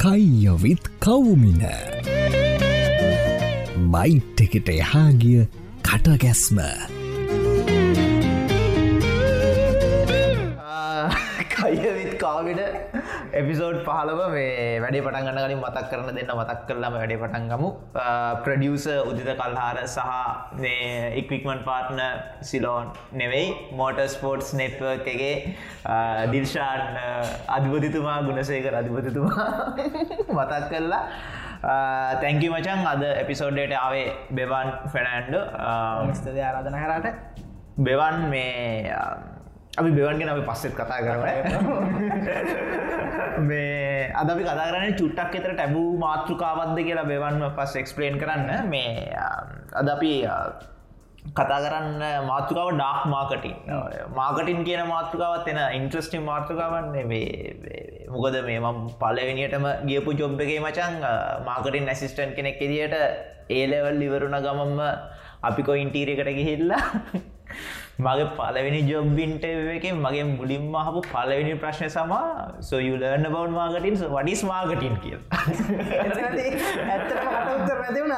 කයියවිත් කවුමින. Bite එකට එහාගිය කටගැස්ම. කයවිත් කාවිට episode පහලව මේ වැඩේ පටන් ගන්න කලින් මතක් කරන දෙන්න මතක් කරලම වැඩේ පටන් ගමු. ප්‍රඩියස උදිත කල්හාර සහ මේ ඉක්වික්මන් පාර්ට්න සිලෝන් නෙවෙයි මෝට ස්පෝර්ට්ස් නෙට්වර්ක් එකගේ දිල්ෂාන් අධිපතිතුමා ගුණසේකර අධිපතිතුමා මතක් කරලා. තැංකි මචන් අද එපිසෝඩ්ඩට ආවේ බෙවන් ෆෙනන්ඩ ස්තද ආරාධන කරට. බෙවන් මේ අපි බෙවන්ගෙන අපි පස්සෙත් කතා කරන මේ අද අපි කතා කරන චුට්ටක් එතර ටැබූ මාතෘකාවත්ද කියලා බෙවන්ම පස් එක්ස්පලේන් කරන්න. මේ අද අපි කතා කරන්න මාතෘකාව ඩාක් මාකටින් මාකටින් කියන මාතෘකාවත් එන ඉන්ට්‍රස්ටිම් මාතෘකාවන්නේ මොකද මේ මම් පලවෙනිටම ගියපු ජොබ් එකේ මචන් මාකටින් ඇසිස්ටන්් කෙනෙක් එදිට ඒලෙවල් ඉවරුණ ගමම්ම අපිකො ඉන්ටීරකට ගිහිල්ලා මගේ පලවෙනි ජොබ්බින්ට එක මගේ මුලින්ම හපු පලවෙනි ප්‍රශ්නය සමා සොයුලර්න බවන් මාගටින් වඩිස් මාගටින් කිය ඇත්තර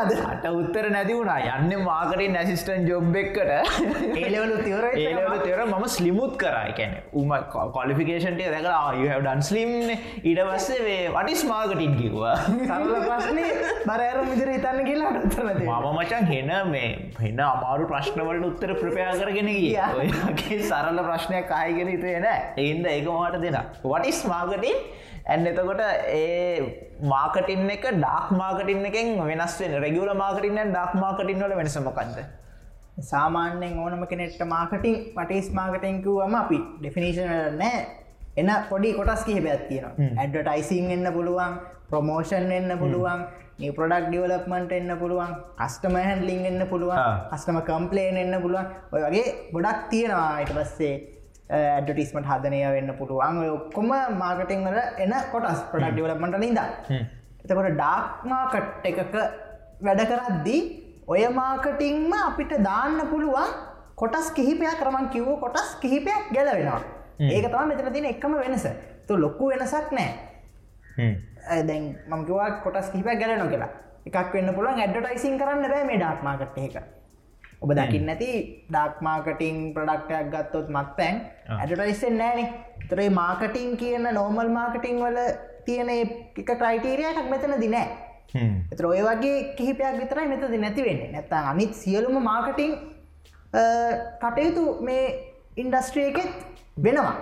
අට උත්තර නැති වුණා. යන්න මාකටින් ඇසිස්ටන් ජොබ් එක්කට ඒලවලු තිවර ඒලවල තෙර මම ස්ලිමුත් කරයි කැන උම කොලිෆිකේෂන්ට දැකලා යහඩන් ස්ලිම්න ඉඩ පස්සේ වේ වටිස් මාගටින් කිව්වා. සරල ප්‍රශ්නය බරඇර මිදිර හිතන්න කියලා උත්තරනති මම මචන් හෙන මේ හෙන අමාරු ප්‍රශ්නවලට උත්තර ප්‍රපයා කරගෙන ගියගේ සරල ප්‍රශ්නයක් කායගෙන හිතේ නෑ එන්ද ඒක මට දෙෙන වටිස් මාගටින් ඇන් එතකොට ඒ මාකටින් එක ඩක් මාකටින් එකෙන් වෙනස් වෙන. රෙගුල මාකටින්න ඩක් මාකටින් වල වෙනසමකක්ද සාමාන්‍යෙන් ඕනම කෙනෙට්ට මාකටින් පටිස් මාකටෙන්කුවම අපි ඩෙෆිනිශන නෑ. එන්න පොඩි කොටස් කිහිපයක් තියෙන ඇඩටයිසින් එන්න පුළුවන් ප්‍රමෝෂන් එන්න පුළුවන් ප්‍රඩක් ඩියවලක්මට එන්න පුළුවන් කස්ටම හැන්ලිින් එන්න පුළුවන් කස්ටම කම්පලේන් එන්න පුළුවන්. ඔය වගේ ගොඩක් තියෙනවා අයිට පස්සේ ඇඩටිස්මට හදනය වෙන්න පුළුවන්. ඔක්කොම මාර්කටිං වල එන කොටස් ප්‍රඩක් ඩිවලක්මට නිද එතකොට ඩාක්මාකට් එකක වැඩ කරද්දී ඔය මාකටිංම අපිට දාන්න පුළුවන් කොටස් කිහිපයක් කරමන් කිව්ව කොටස් කිහිපයක් ගැලවෙනවා. ඒක තම මෙතන තින එකම වෙනස. තු ලොක්කු වෙනසක් නෑ දැන් මංකිවා කොටස් කිහිපයක් ගැලන කියලා. එකක් වෙන්න පුළුවන් ඇඩටයිසින් කරන්න බෑ මේ ඩාක්මාකට් එක. ඔබ දකින්න ඇති ඩක්මාකටිං ප්‍රඩක්ටයක් ගත්තොත් මත්පැන් ඇඩටයිස්සෙන් නෑනේ තරේ මාකටිං කියන නෝමල් මාකටිං වල තියෙන එක ක්‍රයිටීරියයක් මෙතන දිනෑ එතර ඔය වගේ කිහිපයක් විතරයි මෙතද නැතිවෙන්නේ නැත්තන් අනිත් සියලුම මාකටිං කටයුතු මේ ඉන්ඩස්ට්‍රිය එකෙත් වෙනවා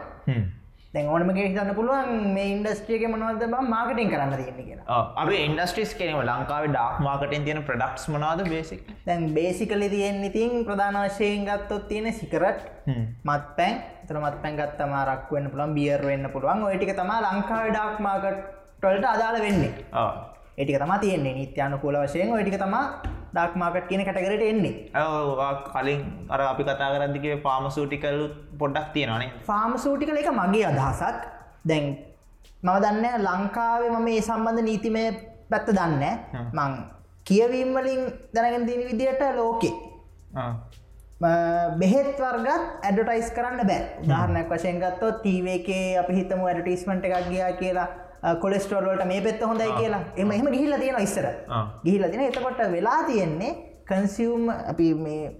දැන් ඕනම හිතන්න පුළුවන් මේ ඉන්ඩස්ට්‍රියක මොනවද බ මාකටින් කරන්න තියෙන කියලා. අප ඉන්ඩස්ට්‍රිස් කෙනීම ලංකාව ඩක් මාකටින් තියෙන ප්‍රඩක්ස් මනාද බේසික් දැන් බේසිකලි තියෙන් ඉතින් ප්‍රධාන වශයෙන් ගත්තොත් තියෙන සිකරට් මත් පැන් තර මත් පැන් ගත්තම රක් වන්න පුළන් බියර් වෙන්න පුළුවන්. ඔයටික තම ලංකාව ඩක් මාකට් ටොල්ට අදාළ වෙන්නේ. ඒටික තම තියෙන්නේ. නිත්‍යයන කූල වශයෙන් ඔයටික තමා ඩක් මාකට් කියන කටකරට එන්නේ. කලින් අර අපි කතා කරදිගේ පාමසූටිකල් පොඩ්ඩක් තියෙනනේ ෆාමසූටිකල එක මගේ අදහසක්. දැන් මම දන්න ලංකාවේ මම ඒ සම්බන්ධ නීතිමය පැත්ත දන්න මං කියවීම් වලින් දැනගෙන තින විදියට ලෝකේ. බෙහෙත් වර්ගත් ඇඩටයිස් කරන්න බෑ. උදාහරණයක් වශයෙන් ගත්තොත් තීවේකේ අපි හිතමු ඇඩටිස්මට එකක් ගියා කියලා කොලෙස්ටෝල්ලට මේ පෙත්ත හොඳයි කියලා. එම එම ගිහිල්ල තියෙන ඉස්සර. ගිහිල්ල තින එතකොට වෙලා තියෙන්නේ කන්සියම් අපි මේ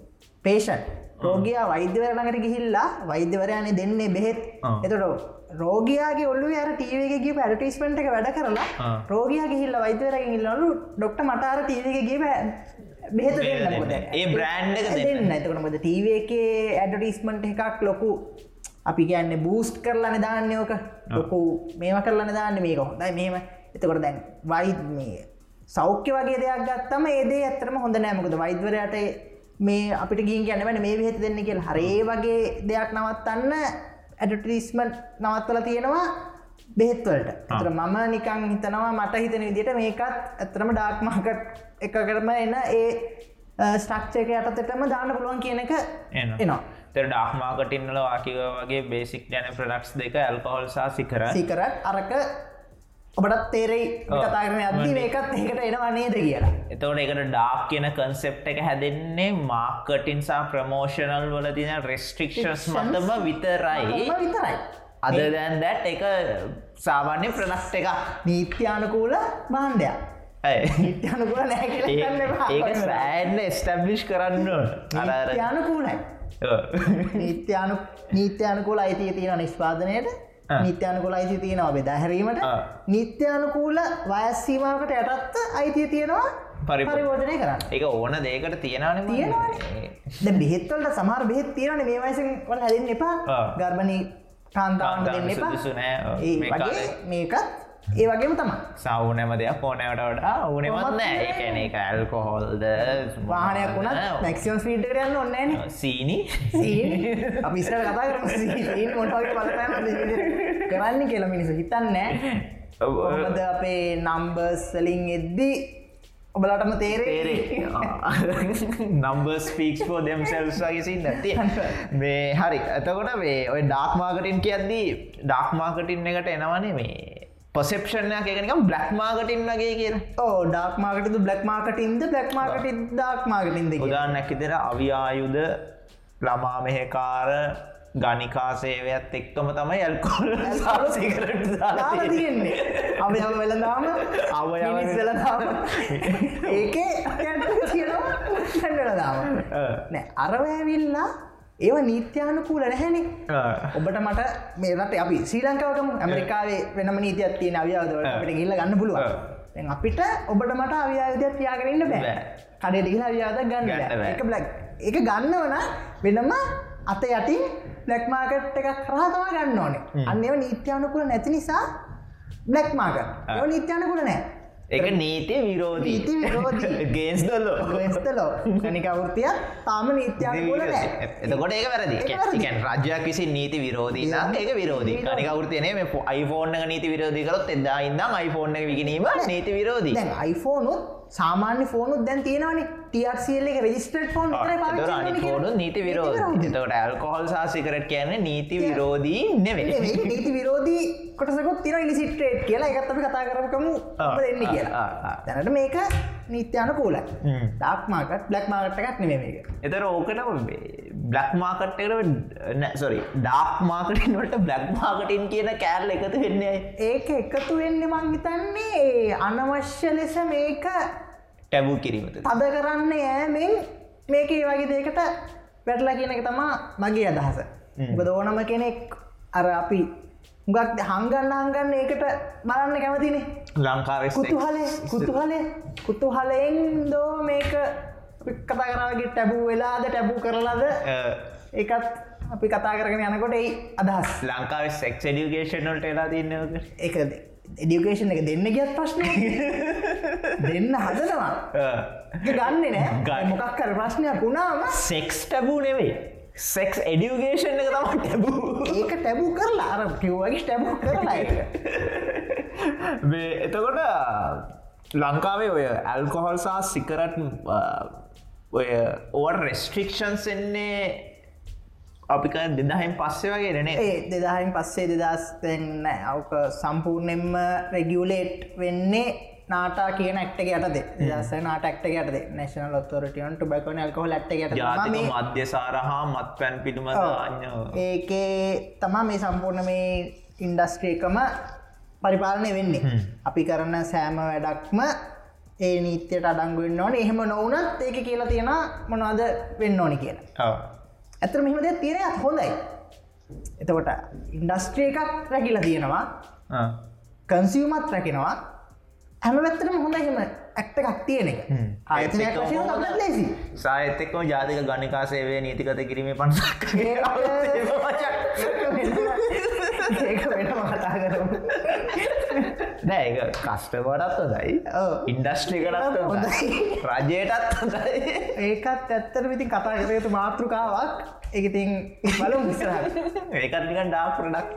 පේෂන් රෝගයා වෛද්‍යවරණකට ගිහිල්ලා වෛද්‍යවරයනේ දෙන්නේ බෙහෙත්. එතට රෝගයාගේ ඔල්ලු අර ටීවගේ පැටිස්මට එක වැඩ කරලා රෝගයා ගිහිල්ල වෛද්‍යවරගෙන් ඉල්ලනු ඩොක්ට මටාර ටීවගේ බෙහෙත ඒ බ්‍රන්් දෙන්න. එතකනමද ටීවගේ ඇඩටිස්මන්ට් එකක් ලොකු අපි කියන්න බූස්ට් කරලන දාන්නයෝක ලොකු මේම කරලන දාන්න මේක හොඳයි. මේම එතකොට දැන් වයිත් මේ සෞඛ්‍ය වගේ දෙයක් ගත්තම ඒදේ ඇත්තරම හොඳ නෑමකද වෛද්වරයට මේ අපිට ගින් කියන්නවන මේ විහෙත දෙන්න කියල. හරේ වගේ දෙයක් නවත්තන්න ඇඩටිස්මට් නවත්වල තියෙනවා බෙහෙත්වලට තර මම නිකං හිතනවා මට හිතන විදිට මේකත් ඇතරම ඩාක්මකට එකකරම එන්න ඒ ස්ටක්ෂයක යටතටම දාන්න පුළුවන් කියන එක එනවා තර ඩක්මාකටින්නල වාකිව වගේ බේසික් යන ප්‍රඩක්ස් දෙක ඇල්කහොල් සහ සිකර සිකරත් අරක ඔබටත් තේරෙයි. කතාරන අදදි මේකත් ඒකට එනවා නේද කියලා. එතවට එකට ඩාක් කියන කන්සෙප් එක හැදෙන්නේ මාකටින් සහ ප්‍රමෝෂනල් වල තින රෙස්ට්‍රික්ෂස් මතම විතරයි. විතරයි. අද දැන් දැට් එක සාමාන්‍ය ප්‍රඩක්් එක නීත්‍යානුකූල බාණ්ඩයක් නීත්‍යානුකූල නෑ. ඒක සෑන්ඩ ස්ටබ්ලිෂ් කරන්න අර. නීත්‍යානුකූලයි නීත්‍යානු නීත්‍යානුකූල අයිතිය තියෙන නිෂ්පාදනයට ආ. නිත්‍යානුකූල අයිතිය තියෙනවා බෙදාහැරීමට. නිත්‍යානුකූල වයස්සීමාවකට යටත්ත අයිතිය තියෙනවා පරිපූර්ණ. පරිවෝජනය කරන්න ඒක ඕන දේකට තියෙනවානේ. ද බෙහෙත්වලට සමහර බෙහෙත් තියෙනන මේ වයසින් වල හැදෙන් එපා. ගර්භණී කාන්තාවන්ට දෙන්න එපා. මේකත් ඒ වගේම තමා සවනම දෙයක් ඕනෑවට වඩා ඕනෙමත් නෑ. නෑ. ඒකැන එක ඇල්කොහොල්ද වාහනයක් වුණත් මැක්සිම් ස්පීඩ් කරන්න ඔන්නෑන සීනි? අපි ඉස්සර කතා කරන මොටගේ බලපෑම කරන්න කියලා මිනිසු හිතන්නෑ කොහොමද අපේ නම්බර්ස් වලින් එද්දී ඔබලටම තේරේ තේරේ නම්බස් ෆික්ස් ෝ දෙම් සෙල්ස්ගේ සින්න ඇති මේ හරි. ඇතකොට මේ ඔය ඩාක් මාකටින් කියද්දී ඩාක් මාකටින් එකට එනවනේ මේ පොසෙප්ෂණයක් එකනිකම් බ්ලක් මාකටින් වගේ කියල. ඕ ඩක් මාකටද බ්ලක් මාකටින්ද බ්ලක් මාකට ඩක් මාකටින්ද උදාන්නැක් ඉතර අවියායුද ළමා මෙහෙකාර ගනිකා සේවයත් එක්කම තමයි ඇල්කොල් තියෙන්නේ. අවය වෙලදාම අවයව වෙලදාම ඒකේ වෙලදාම නෑ අරවෑවිල්ලා ඒව නීත්‍යානුකූල නැහැනේ. ඔබට මට මේට අපි ශ්‍රී ලංකාවකම ඇමරිකාවේ වෙනම නීතියක් තියෙන අවියාවදට ගිල්ල ගන්න පුළුව අපිට ඔබට මට අවියාවිදයක් තියාගරන්න බෑ. කඩට ගිල අවියාද ගන්න ගන්න. ඒක බ්ලක් එක ගන්නවන වෙනම අත යටින් බ්ලක් මාකට් එකක් කරහතම ගන්න ඕනේ. අන්නව නීත්‍යානුකුල නැති නිසා බ්ලක් මාකට් නීත්‍යානුකුල නෑ එක නීතිය විරෝධී. ගේන්ස් දොල්ලෝ වෙස්තලෝ කනිකවෘතිය තාම නීත්‍යානුකුල නෑ. එතකොට ඒක වැරදි. රජයක් විසි නීති විරෝධී ඒක විරෝධී. විරෝධී. කනිකවෘතියනේ මේ අයිෆෝර්න නීති විරෝධී කරොත් එදා ඉන්නම් අයිෆෝර්න එක විකිනීම නීති විරෝධී. iPhoneුත් සාමාන්‍ය ෆෝනුත් දැන් තියෙනවනේ. TRCL එක රෙජිස්ටර්ඩ් ෆෝන් අනිකෝඩු නීති විරෝධී. එතකොට ඇල්කොහොල් සහ සිකරට් කියන්නේ නීති විරෝධී නෙවෙයි, නීති විරෝධී කොටසකුත් තියෙන ඉලිසිට් රේට් කියලා. එකත් අපි කතා ඔබ දෙන්න කියලා. දැනට මේක නීත්‍යානුකූලයි හ්ම්. ඩාක් මාකට් බ්ලක් මාකට් එකක් නෙමෙයි මේක. එතර ඕකට බ්ලක් මාකට්කට සොරි ඩාක් මාකටින් වලට බ්ලක් මාකටින් කියන කෑල්ල එකතු වෙන්නේ ඒක එකතු වෙන්න මං හිතන්නේ ඒ අනවශ්‍ය ලෙස මේක ටැබූ කිරීමත තද කරන්න යෑමෙන් මේක ඒ වගේ දෙකට වැටලා කියන එක තමා මගේ අදහස. උබද ඕනම කෙනෙක් අර අපි හුගක් හංගන්න හංගන්න ඒකට බලන්න කැමතිනේ. ලංකාව කුතුහලේ කුතුහලේ කුතුහලයෙන් දෝ මේක කතා කරාගේ ටැබූ වෙලාද ටැබූ කරලාද ඒකත් අපි කතා කරගෙන යනකොට ඒ අදහස්. ලංකාව සෙක් ඩියගේෂනල්ට එලා තින්නක එක එඩියුකේෂන් එක දෙන්න ගියත් ප්‍රශ්න දෙන්න හදනවා. ගන්න නෑ. ගන්න. මොකක් කර ප්‍රශ්නයක් වුණාම සෙක්ස් ටැබූ නෙවෙයි සෙක්ස් එඩියගේෂන් එක තම ටැබූ ඒක ටැබූ කරලා අර කිව්වගේ ටැබූ කරලා එතකොට ලංකාවේ ඔය ඇල්කොහොල් සහ සිකරට් ඔය ඕට රෙස්ට්‍රික්ෂන්ස් එන්නේ අපික දෙදහෙන් පස්සේ වගේ රනේ ඒ දෙදාහින් පස්සේ දෙදස් දෙන්න. අවක සම්පූර්ණයෙන්ම රෙගියලේට් වෙන්නේ නාටා කියන ඇක්ට යටද දස නාට ඇක්ට යටද නශන ලොත්තොරටියන්ට බැකන ඇල්කොහල් ඇට්ට ජාතික යට මධ්‍යසාර හා මත් පැන් දාඥ ඒකේ තමා මේ සම්පූර්ණ මේ ඉන්ඩස්ට්‍රේකම පරිපාලනය වෙන්නේ. අපි කරන සෑම වැඩක්ම ඒ නීත්‍යයට අඩංගුවෙන් ඕන. එහෙම නොවනත් ඒක කියලා තියෙන මොනවද වෙන්න ඕනි කියලා. ඇතර මෙහම දෙයක් තියෙන හොඳයි. එතකොට ඉන්ඩස්ට්‍රේ එකක් රැකිලා තියෙනවා. කන්සිවමත් රැකෙනවා හැම පැත්තරම හොඳ එහෙම ඇක්ට එකක් තියෙන එක. ලේසි සාහිත එක්කම ජාතික ගනිකා සේවය නීතිකත කිරීමේ පන්සක් ඒක වෙනම කතා කරමු. නෑ ඒ කස්ටවටත් හොදයි ඔව්. ඉන්ඩස්ට්‍රිකටත් හොඳයි. රජයටත් හොඳයි. ඒකත් ඇත්තර විතින් කතා කරයුතු මාතෘකාවක් එකඉතින් බලු විස්රහට ඒකත් නිකන් ඩාක් ප්‍රඩක්්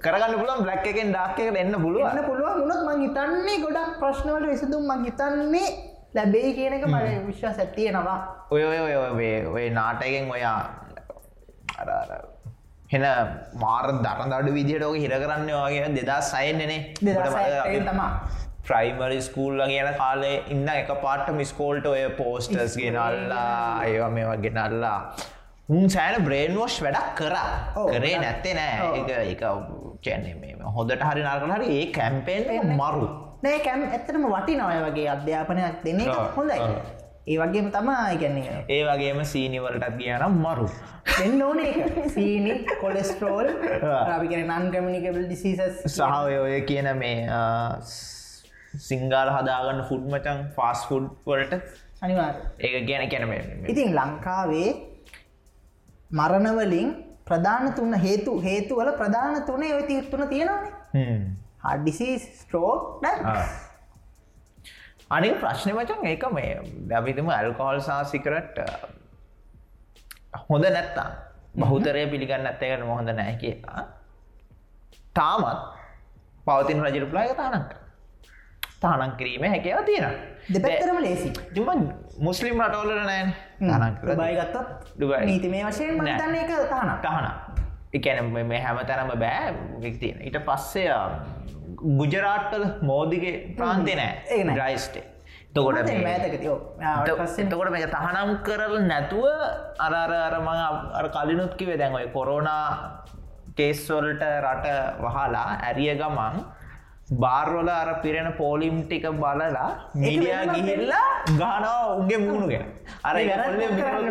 කරගන්න පුලන් බ්ලක් එකෙන් ඩාක්කට එන්න පුළුව එන්න පුළුවන් වුණොත් මං හිතන්නේ ගොඩක් ප්‍රශ්නවලට විසඳුම් මං හිතන්නේ ලැබෙයි කියනක මට විශ්වාස ඇත්තියෙනවා ඔය ඔය ඔය ඔය ඔය නාටකෙන් ඔයා අර අර හෙන මාර දරන දඩු විදිහට ඕක හිර කරන්න වගේ දෙදා සයන්නනේ තමා ප්‍රයිමරි ස්කූල්ල කියන කාලේ ඉන්න එක පාට මිස්කෝල්ට ඔය පෝස්ටර්ස් ගෙනල්ලා ඒව මේ වගේ නල්ලා උන් සෑන බ්‍රේන්වෝෂ් වැඩක් කරා. කරේ. නැත්තේ නෑ. එක මේ හොඳට හරි නර්කල හරි ඒ කැම්පේෙන් මරු. නෑ කැම් ඇත්තටම වටි නවය වගේ අධ්‍යාපනයක් ඔව්, හොඳයි. ඒ වගේම තමා ඉගන්නේ ඒ වගේම සීනිවලටත් කියනම් මරු. දෙන්න ඕන. සීනි කොලෙස්ටරෝල් රාපිකෙන නන් කමිනිකබල් ඩිසිසස් සහ ඔය කියන මේ සිංගාල හදාගන්න ෆුඩ් මචන් ෆාස් ෆුඩ් වලට අනිවාර් ඒ ගැන කැන ඉතින් ලංකාවේ මරණවලින් ප්‍රධාන තුන්න හේතු හේතු වල ප්‍රධාන තුනේ ඔය තිත්තුන තියෙනවානේ. හඩිසි ස්ට්‍රෝක් අනික ප්‍රශ්නය මචන් ඒක මේ දැවිතම ඇල්කෝල් සාසිකරට් හොඳ නැත්තා බහුතරය පිළිගන්න ඇත්තකට මොහොඳ නෑ කියලා. තාමත් පවතින රජරපලාය තානක් තානන් කිරීම හැකව තියෙන දෙපැත්තරම ලේසි ජම මුස්ලිම් රටවලට නෑන තානක් බයි ගත්තත් ඩුබයි. නීතිමේ වශයෙන්. මතන්න එක තහන තහන එකැන මේ හැම තැනම බෑ වික්තියෙන ඊට පස්සේ ගුජරාට්ටල මෝදිගේ ප්‍රාන්තය ඒක නෑ. නෑ. ඩ්‍රයිස්ටේ තකොට එතකොට මේ තහනම් කරල නැතුව අරර අරමඟ අර කලිනුත්කිවේ දැන් ඔය කොරෝනා කේස්වලට රට වහලා ඇරිය ගමන් බාර්වල අර පිරෙන පෝලිම් ටික බලලා මිඩියා ගිහිල්ලා ගානවා උගේ මුණුගෙන අර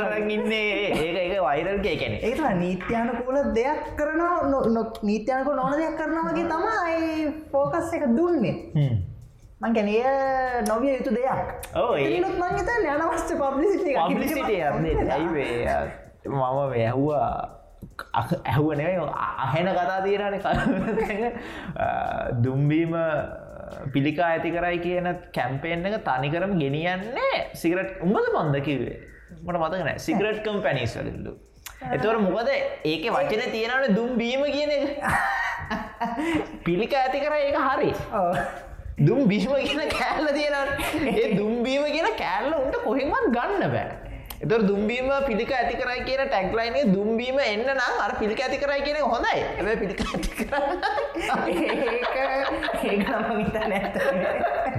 කරන් ඉන්නේ. ඒක ඒක වෛරල් කේකැනෙ ඒත නීත්‍යයනකූල දෙයක් කරනවා නීත්‍යයනක නොන දෙයක් කරනවා වගේ තමයි ෆෝකස් එක දුන්නේ. මං ගැනය නොවිය යුතු දෙයක්. ඒ- ඒත් මංගත යනවස්ට පබ්ලිසිට පබ්ලිසිට ඇයිවේ මම මේ ඇහුවා ඇහුවනේ අහෙන කතා తీරන දුම්බීම පිළිකා ඇති කරයි කියන කැම්පේෙන් එක තනිකරම ගෙනියන්නේ සිගරට් උඹද බන්ද කිවේ මට මතකන සිගරට් කම්පැනිස් වලල්ලු එතවට මොකද? ඒක වචන තියෙනවන දුම්බීම කියන එක. පිළිකා ඇති කර ඒක හරි. දුම් බිෂ්ම කියන කෑල්ල තියෙන ඒ දුම්බීම කියන කෑල්ල උන්ට කොහෙමත් ගන්න බෑ එතර දුම්බීම පිළික ඇති කරයි කියන ටැක්ලයිනේ දුම්බීම එන්න නම් අර පිළික ඇති කරයි කියන හොඳයි ඇ නැත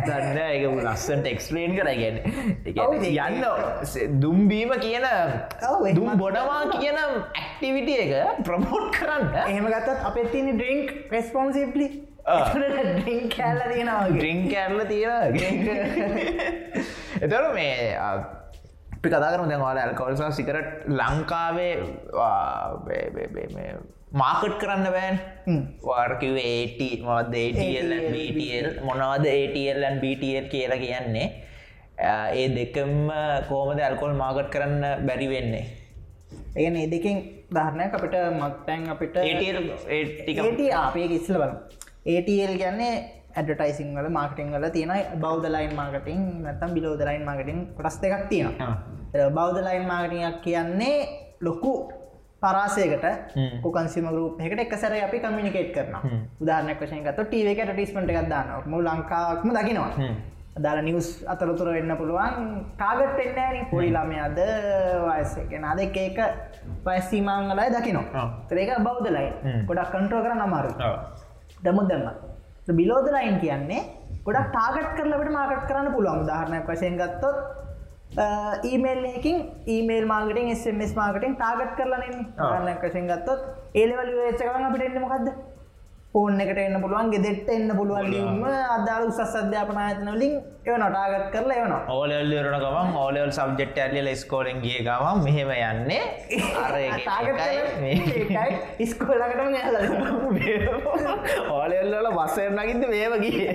දන්න එක ලස්සන්ට ඔව්, ඒක- යන්න දුම්බීම කියන. දුම් බොඩවා කියන ඇක්ටිවිටිය එක ප්‍රමෝට් කරන්න එහෙම ගත්තත් අපේ තින ඩ්‍රිංක් රෙස්පොන්සිප්ලි. ඩ්‍රිංක් කැල්ල තියෙනවාගේ ඩ්‍රිං කැරල තියෙන එතර මේ අපි කතාකරම දැන් වාල ඇල්කවල්සා සිකරට් ලංකාවේ මාකට් කරන්න බෑන්. වාර්කිව ඒට මොද BTL මොනවද and BTL කියලා කියන්නේ? ඒ දෙකම කෝමද ඇල්කොල් මාකට් කරන්න බැරි වෙන්නේ? ඒන ඒ දෙකින් ධාරණයක් අපිට මත්තැන් අපිට ATL ඒ ටික ඒට අපේ ඉස්ල බල ඒටල් ගැන්නේ ඇඩටයිසිං වල මාර්කටිං වල තියෙන බෞද්ධලයින් මාර්කටිං නැතම් බිලෝදලයින් මාර්කටිං කොටස් දෙකක් තියෙනවා. බෞද්ධලයින් මාර්කටියක් කියන්නේ ලොකු පරාසයකට හ්ම්. කන්සිම ගරුප් එකට එකසර අපි කමිනිකේට් කරන උදාහනක් වශයෙන් ගත ටීව එක ටිස්මට එකක් දාන්න මු ලංකාවක්ම දකිනවා. දාල නිවස් අතරතුර වෙන්න පුළුවන්. කාගට එන්න පොඩි ළමයද වයසගෙන අද එක එක පයිස්සීමංගලයි දකිනවා. තරේක බෞද්ධලයි. ගොඩක් කන්ට්‍රෝ කර නමාරු දමුත් දම්ම බිලෝද ලයින් කියන්නේ ගොඩක් ටාගට් කරලට මාකට් කරන්න පුළුවන්. උදාහරණයක් වශයෙන් ගත්තොත් ඊමේල් එකින් email marketing SMS marketing target කරලන්නේ ආ. ගන්නක් වශයෙන් ගත්තොත් ඒලවල චකන අපිට එන්න මොකක්ද ෆෝන් එකට එන්න පුළුවන් ගෙදෙට්ට එන්න පුළුවන් ලිම අදාළ උසස් අධ්‍යාපන ආයතනවලින් එව නොටාගත් කරලා එවනවා. ඕලල්ලරන ගමන් ඕලල් සබ්ජෙක්් ඇල්ල ස්කෝලෙන් ගිය ගමන් මෙහෙම යන්නේ. ඉස්කෝලකටම ඇල ඕලෙල්ලල බස්සරනගින්ද මේවගේ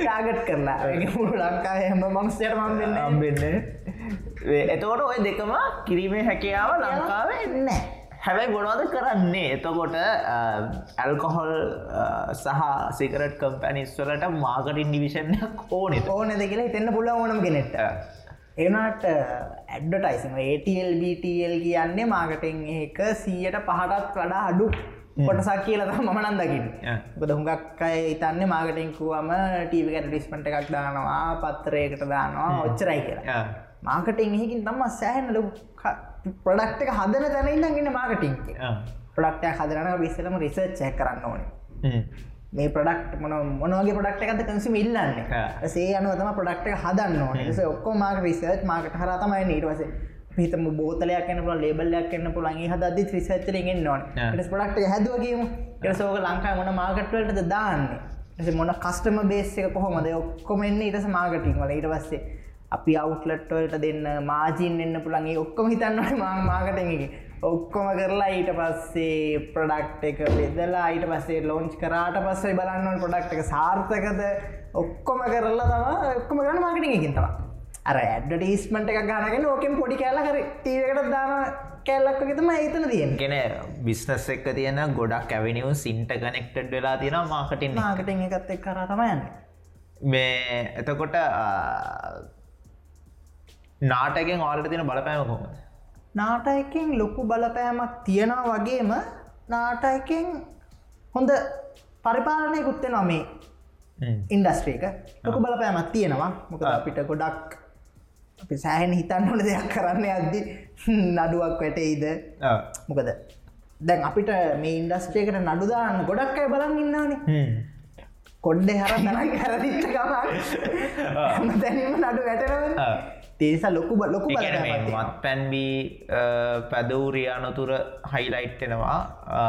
ටාගට් කරලා. මුළු ලංකා හැම මම් දෙන්න අම්බෙන්න එතකොට ඔය දෙකම කිරීමේ හැකියාව ලංකාවේ නෑ හැබැයි ගොනවද කරන්නේ? එතකොට ඇල්කොහොල් සහ සිකරට් කම්පැනිස්වලට මාකටින් ඩිවිෂන්යක් ඕනෙත ඕනද කියලා හිතෙන්න්න පුළුව ඕනම කෙනෙට එනට ඇඩ්ඩටයිසිම ATL BTL කියන්නේ මාකටින් එක සීයට පහටත් වඩා අඩු කොටසක් කියලත මම නන්දකින් බද හුඟක් අය ඉතන්න මාකටිංකුවම ටීවිකට ටිස්පට එකක් දානවා පත්තරයකට දානවා ඔච්චරයි කියලා. මාකටින් එහකින් තම සෑහන ලො ප්‍රඩක්් එක හදන තැන ඉන්නගෙන මාකටිං ප්‍රඩක්ටයක් හදරන විස්සලම රිසර්් චැක් කරන්න ඕනේ. මේ ප්‍රඩක්් මොන මොනගේ ප්‍රඩක්ට එකත කන්සිම ඉල්ලන්න. සේ අනුවතම ප්‍රඩක්ට හදන්න ඕන. ස ඔක්කෝ මාක රිසර්ච් මාකට හරතමයි නීටවස හිතම බෝතලයක් පුල ලේබල්ලයක් කන්න පුළන්ගේ හදදි ්‍රිසච්චරෙන් නොන Yeah. ස් පොඩක්ට හැදුවගේම එසෝක ලංකා මොන මාගටවලට දාන්නේ? මොන කස්ටම බේස්සක කොහොමද? ඔක්කොම එන්න ඉටස මාගටින් වල. ඉට පස්සේ අපි අවුටලට්වලට දෙන්න මාජීන් එන්න පුළන්ගේ ඔක්කොම හිතන්නට මාගටගේ ඔක්කොම කරලා ඊට පස්සේ ප්‍රඩක්් එක බෙදලා ඊට පස්සේ ලෝංච් කරාට පස්සේ බලන්න පොඩක්් එක සාර්ථකද. ඔක්කොම කරලා තම ඔක්කොම ගන්න මාගටිගකින්තවා අර ඇඩ්ඩටීස්මට එක ගනගෙන ඕකෙන් පොඩි කෑල්ල කර ටීවකට දාන කැල්ලක් ගෙතම ඒතන තියෙන් ගෙන බිස්නස් එක්ක තියෙන ගොඩක් ඇවිනිියව සින්ට කනෙක්ටඩ් වෙලා තියෙන මාකටින් මාකටින් එකත් එක් කර තමයන්න මේ එතකොට නාටකෙන් ආලට තියෙන බලපෑම කොහොමද? නාටයකින් ලොකු බලපෑමක් තියෙනවා වගේම නාටයකෙන් හොඳ පරිපාලනය කුත්තෙ නොමේ ඉන්ඩස්ට්‍රේක ලොකු බලපෑමක් තියෙනවා. මොකද අපිට ගොඩක් අපි සෑහන හිතන්නට දෙයක් කරන්න අද්දි නඩුවක් වැටෙයිද? මොකද දැන් අපිට මේ ඉන්ඩස්ට්‍රේකට නඩුදාන්න ගොඩක් අය බලන් ඉන්නවානේ. කොඩ්ඩ හර තනක් හැරදිච්ච ගමන්. දැනීම නඩු වැටෙනව තේස ලොකු ලොකු මත් පැන්බී පැදවූරියානතුර හයිලයිට්ටෙනවා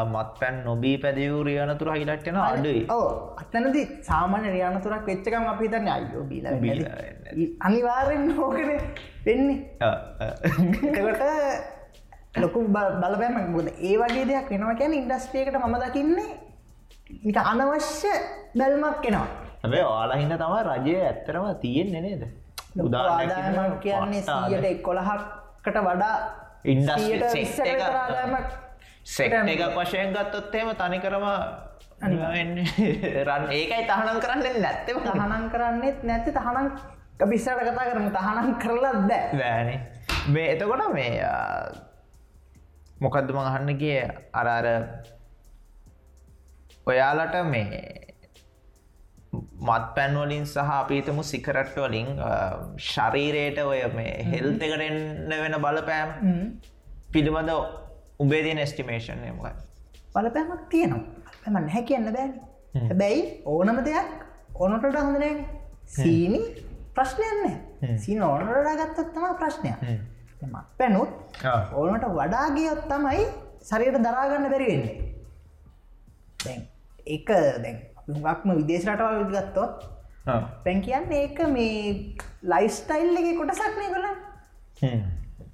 මත් පැන් නොබී පැදවූරියානතුර හයිලට්ටෙන අඩුයි. ඕ අත්තනති සාමාන්‍ය රියානතුරක් වෙච්චකම් අපි තන්න අයෝ බීල අනිවාරෙන් හෝකන වෙන්නේ එකට ලොකු බලපෑම ගොද ඒ වගේ දෙයක් වෙනවා කියන ඉන්ඩස්ට්‍රියකට මම දකින්නේ අනවශ්‍ය බැල්මක් කෙනවා හැබේ ඔයාලහින්න තම රජය ඇත්තරම තියෙන්නේ නේද ආදායමක් කියන්නේ සීයට එක්කොළහක්කට වඩා ඉන්ඩස්ට්‍රී සීයට සෙක්ටර් විස්සකට එක- ආදායමක් සෙක්ට එකක් වශයෙන් ගත්තොත් එහෙම තනිකරම රන්. ඒකයි තහනම් කරන්න නැත්තම තහනම් කරන්නෙත් නැති තහනම් බිස්සට කතා කරම. තහනම් කරලත් බෑ. බෑන. මේ එතකොට මේ ආ, මොකක්ද මං අහන්නගේ අරාර ඔයාලට මේ මත් පැන්වලින් සහ අපීතමු සිකරට් වලින් ශරීරයට ඔය මේ හෙල්ත එකටෙන්න්න වෙන බලපෑම්. පිළිබඳ උබේ තියන ස්ටිමේෂන් මක බලපෑමක් තියෙනවා. එම නැහැ කියන්න බෑන. හැබැයි ඕනම දෙයක් ඕනොටට හොඳනෑන සීනි ප්‍රශ්නයන්න සීන ඕනට ගත්තත්තම ප්‍රශ්නය මත් පැනුත් ඕනට වඩාගියොත් තමයි සරයට දරාගන්න බැරි වෙන්නේ. දැන් එක දැන් ගක්ම විදේශරටවල් ගත්තොත් පැන් කියන්න ඒක මේ ලයිස්ටයිල් එක කොටසක්නය කළ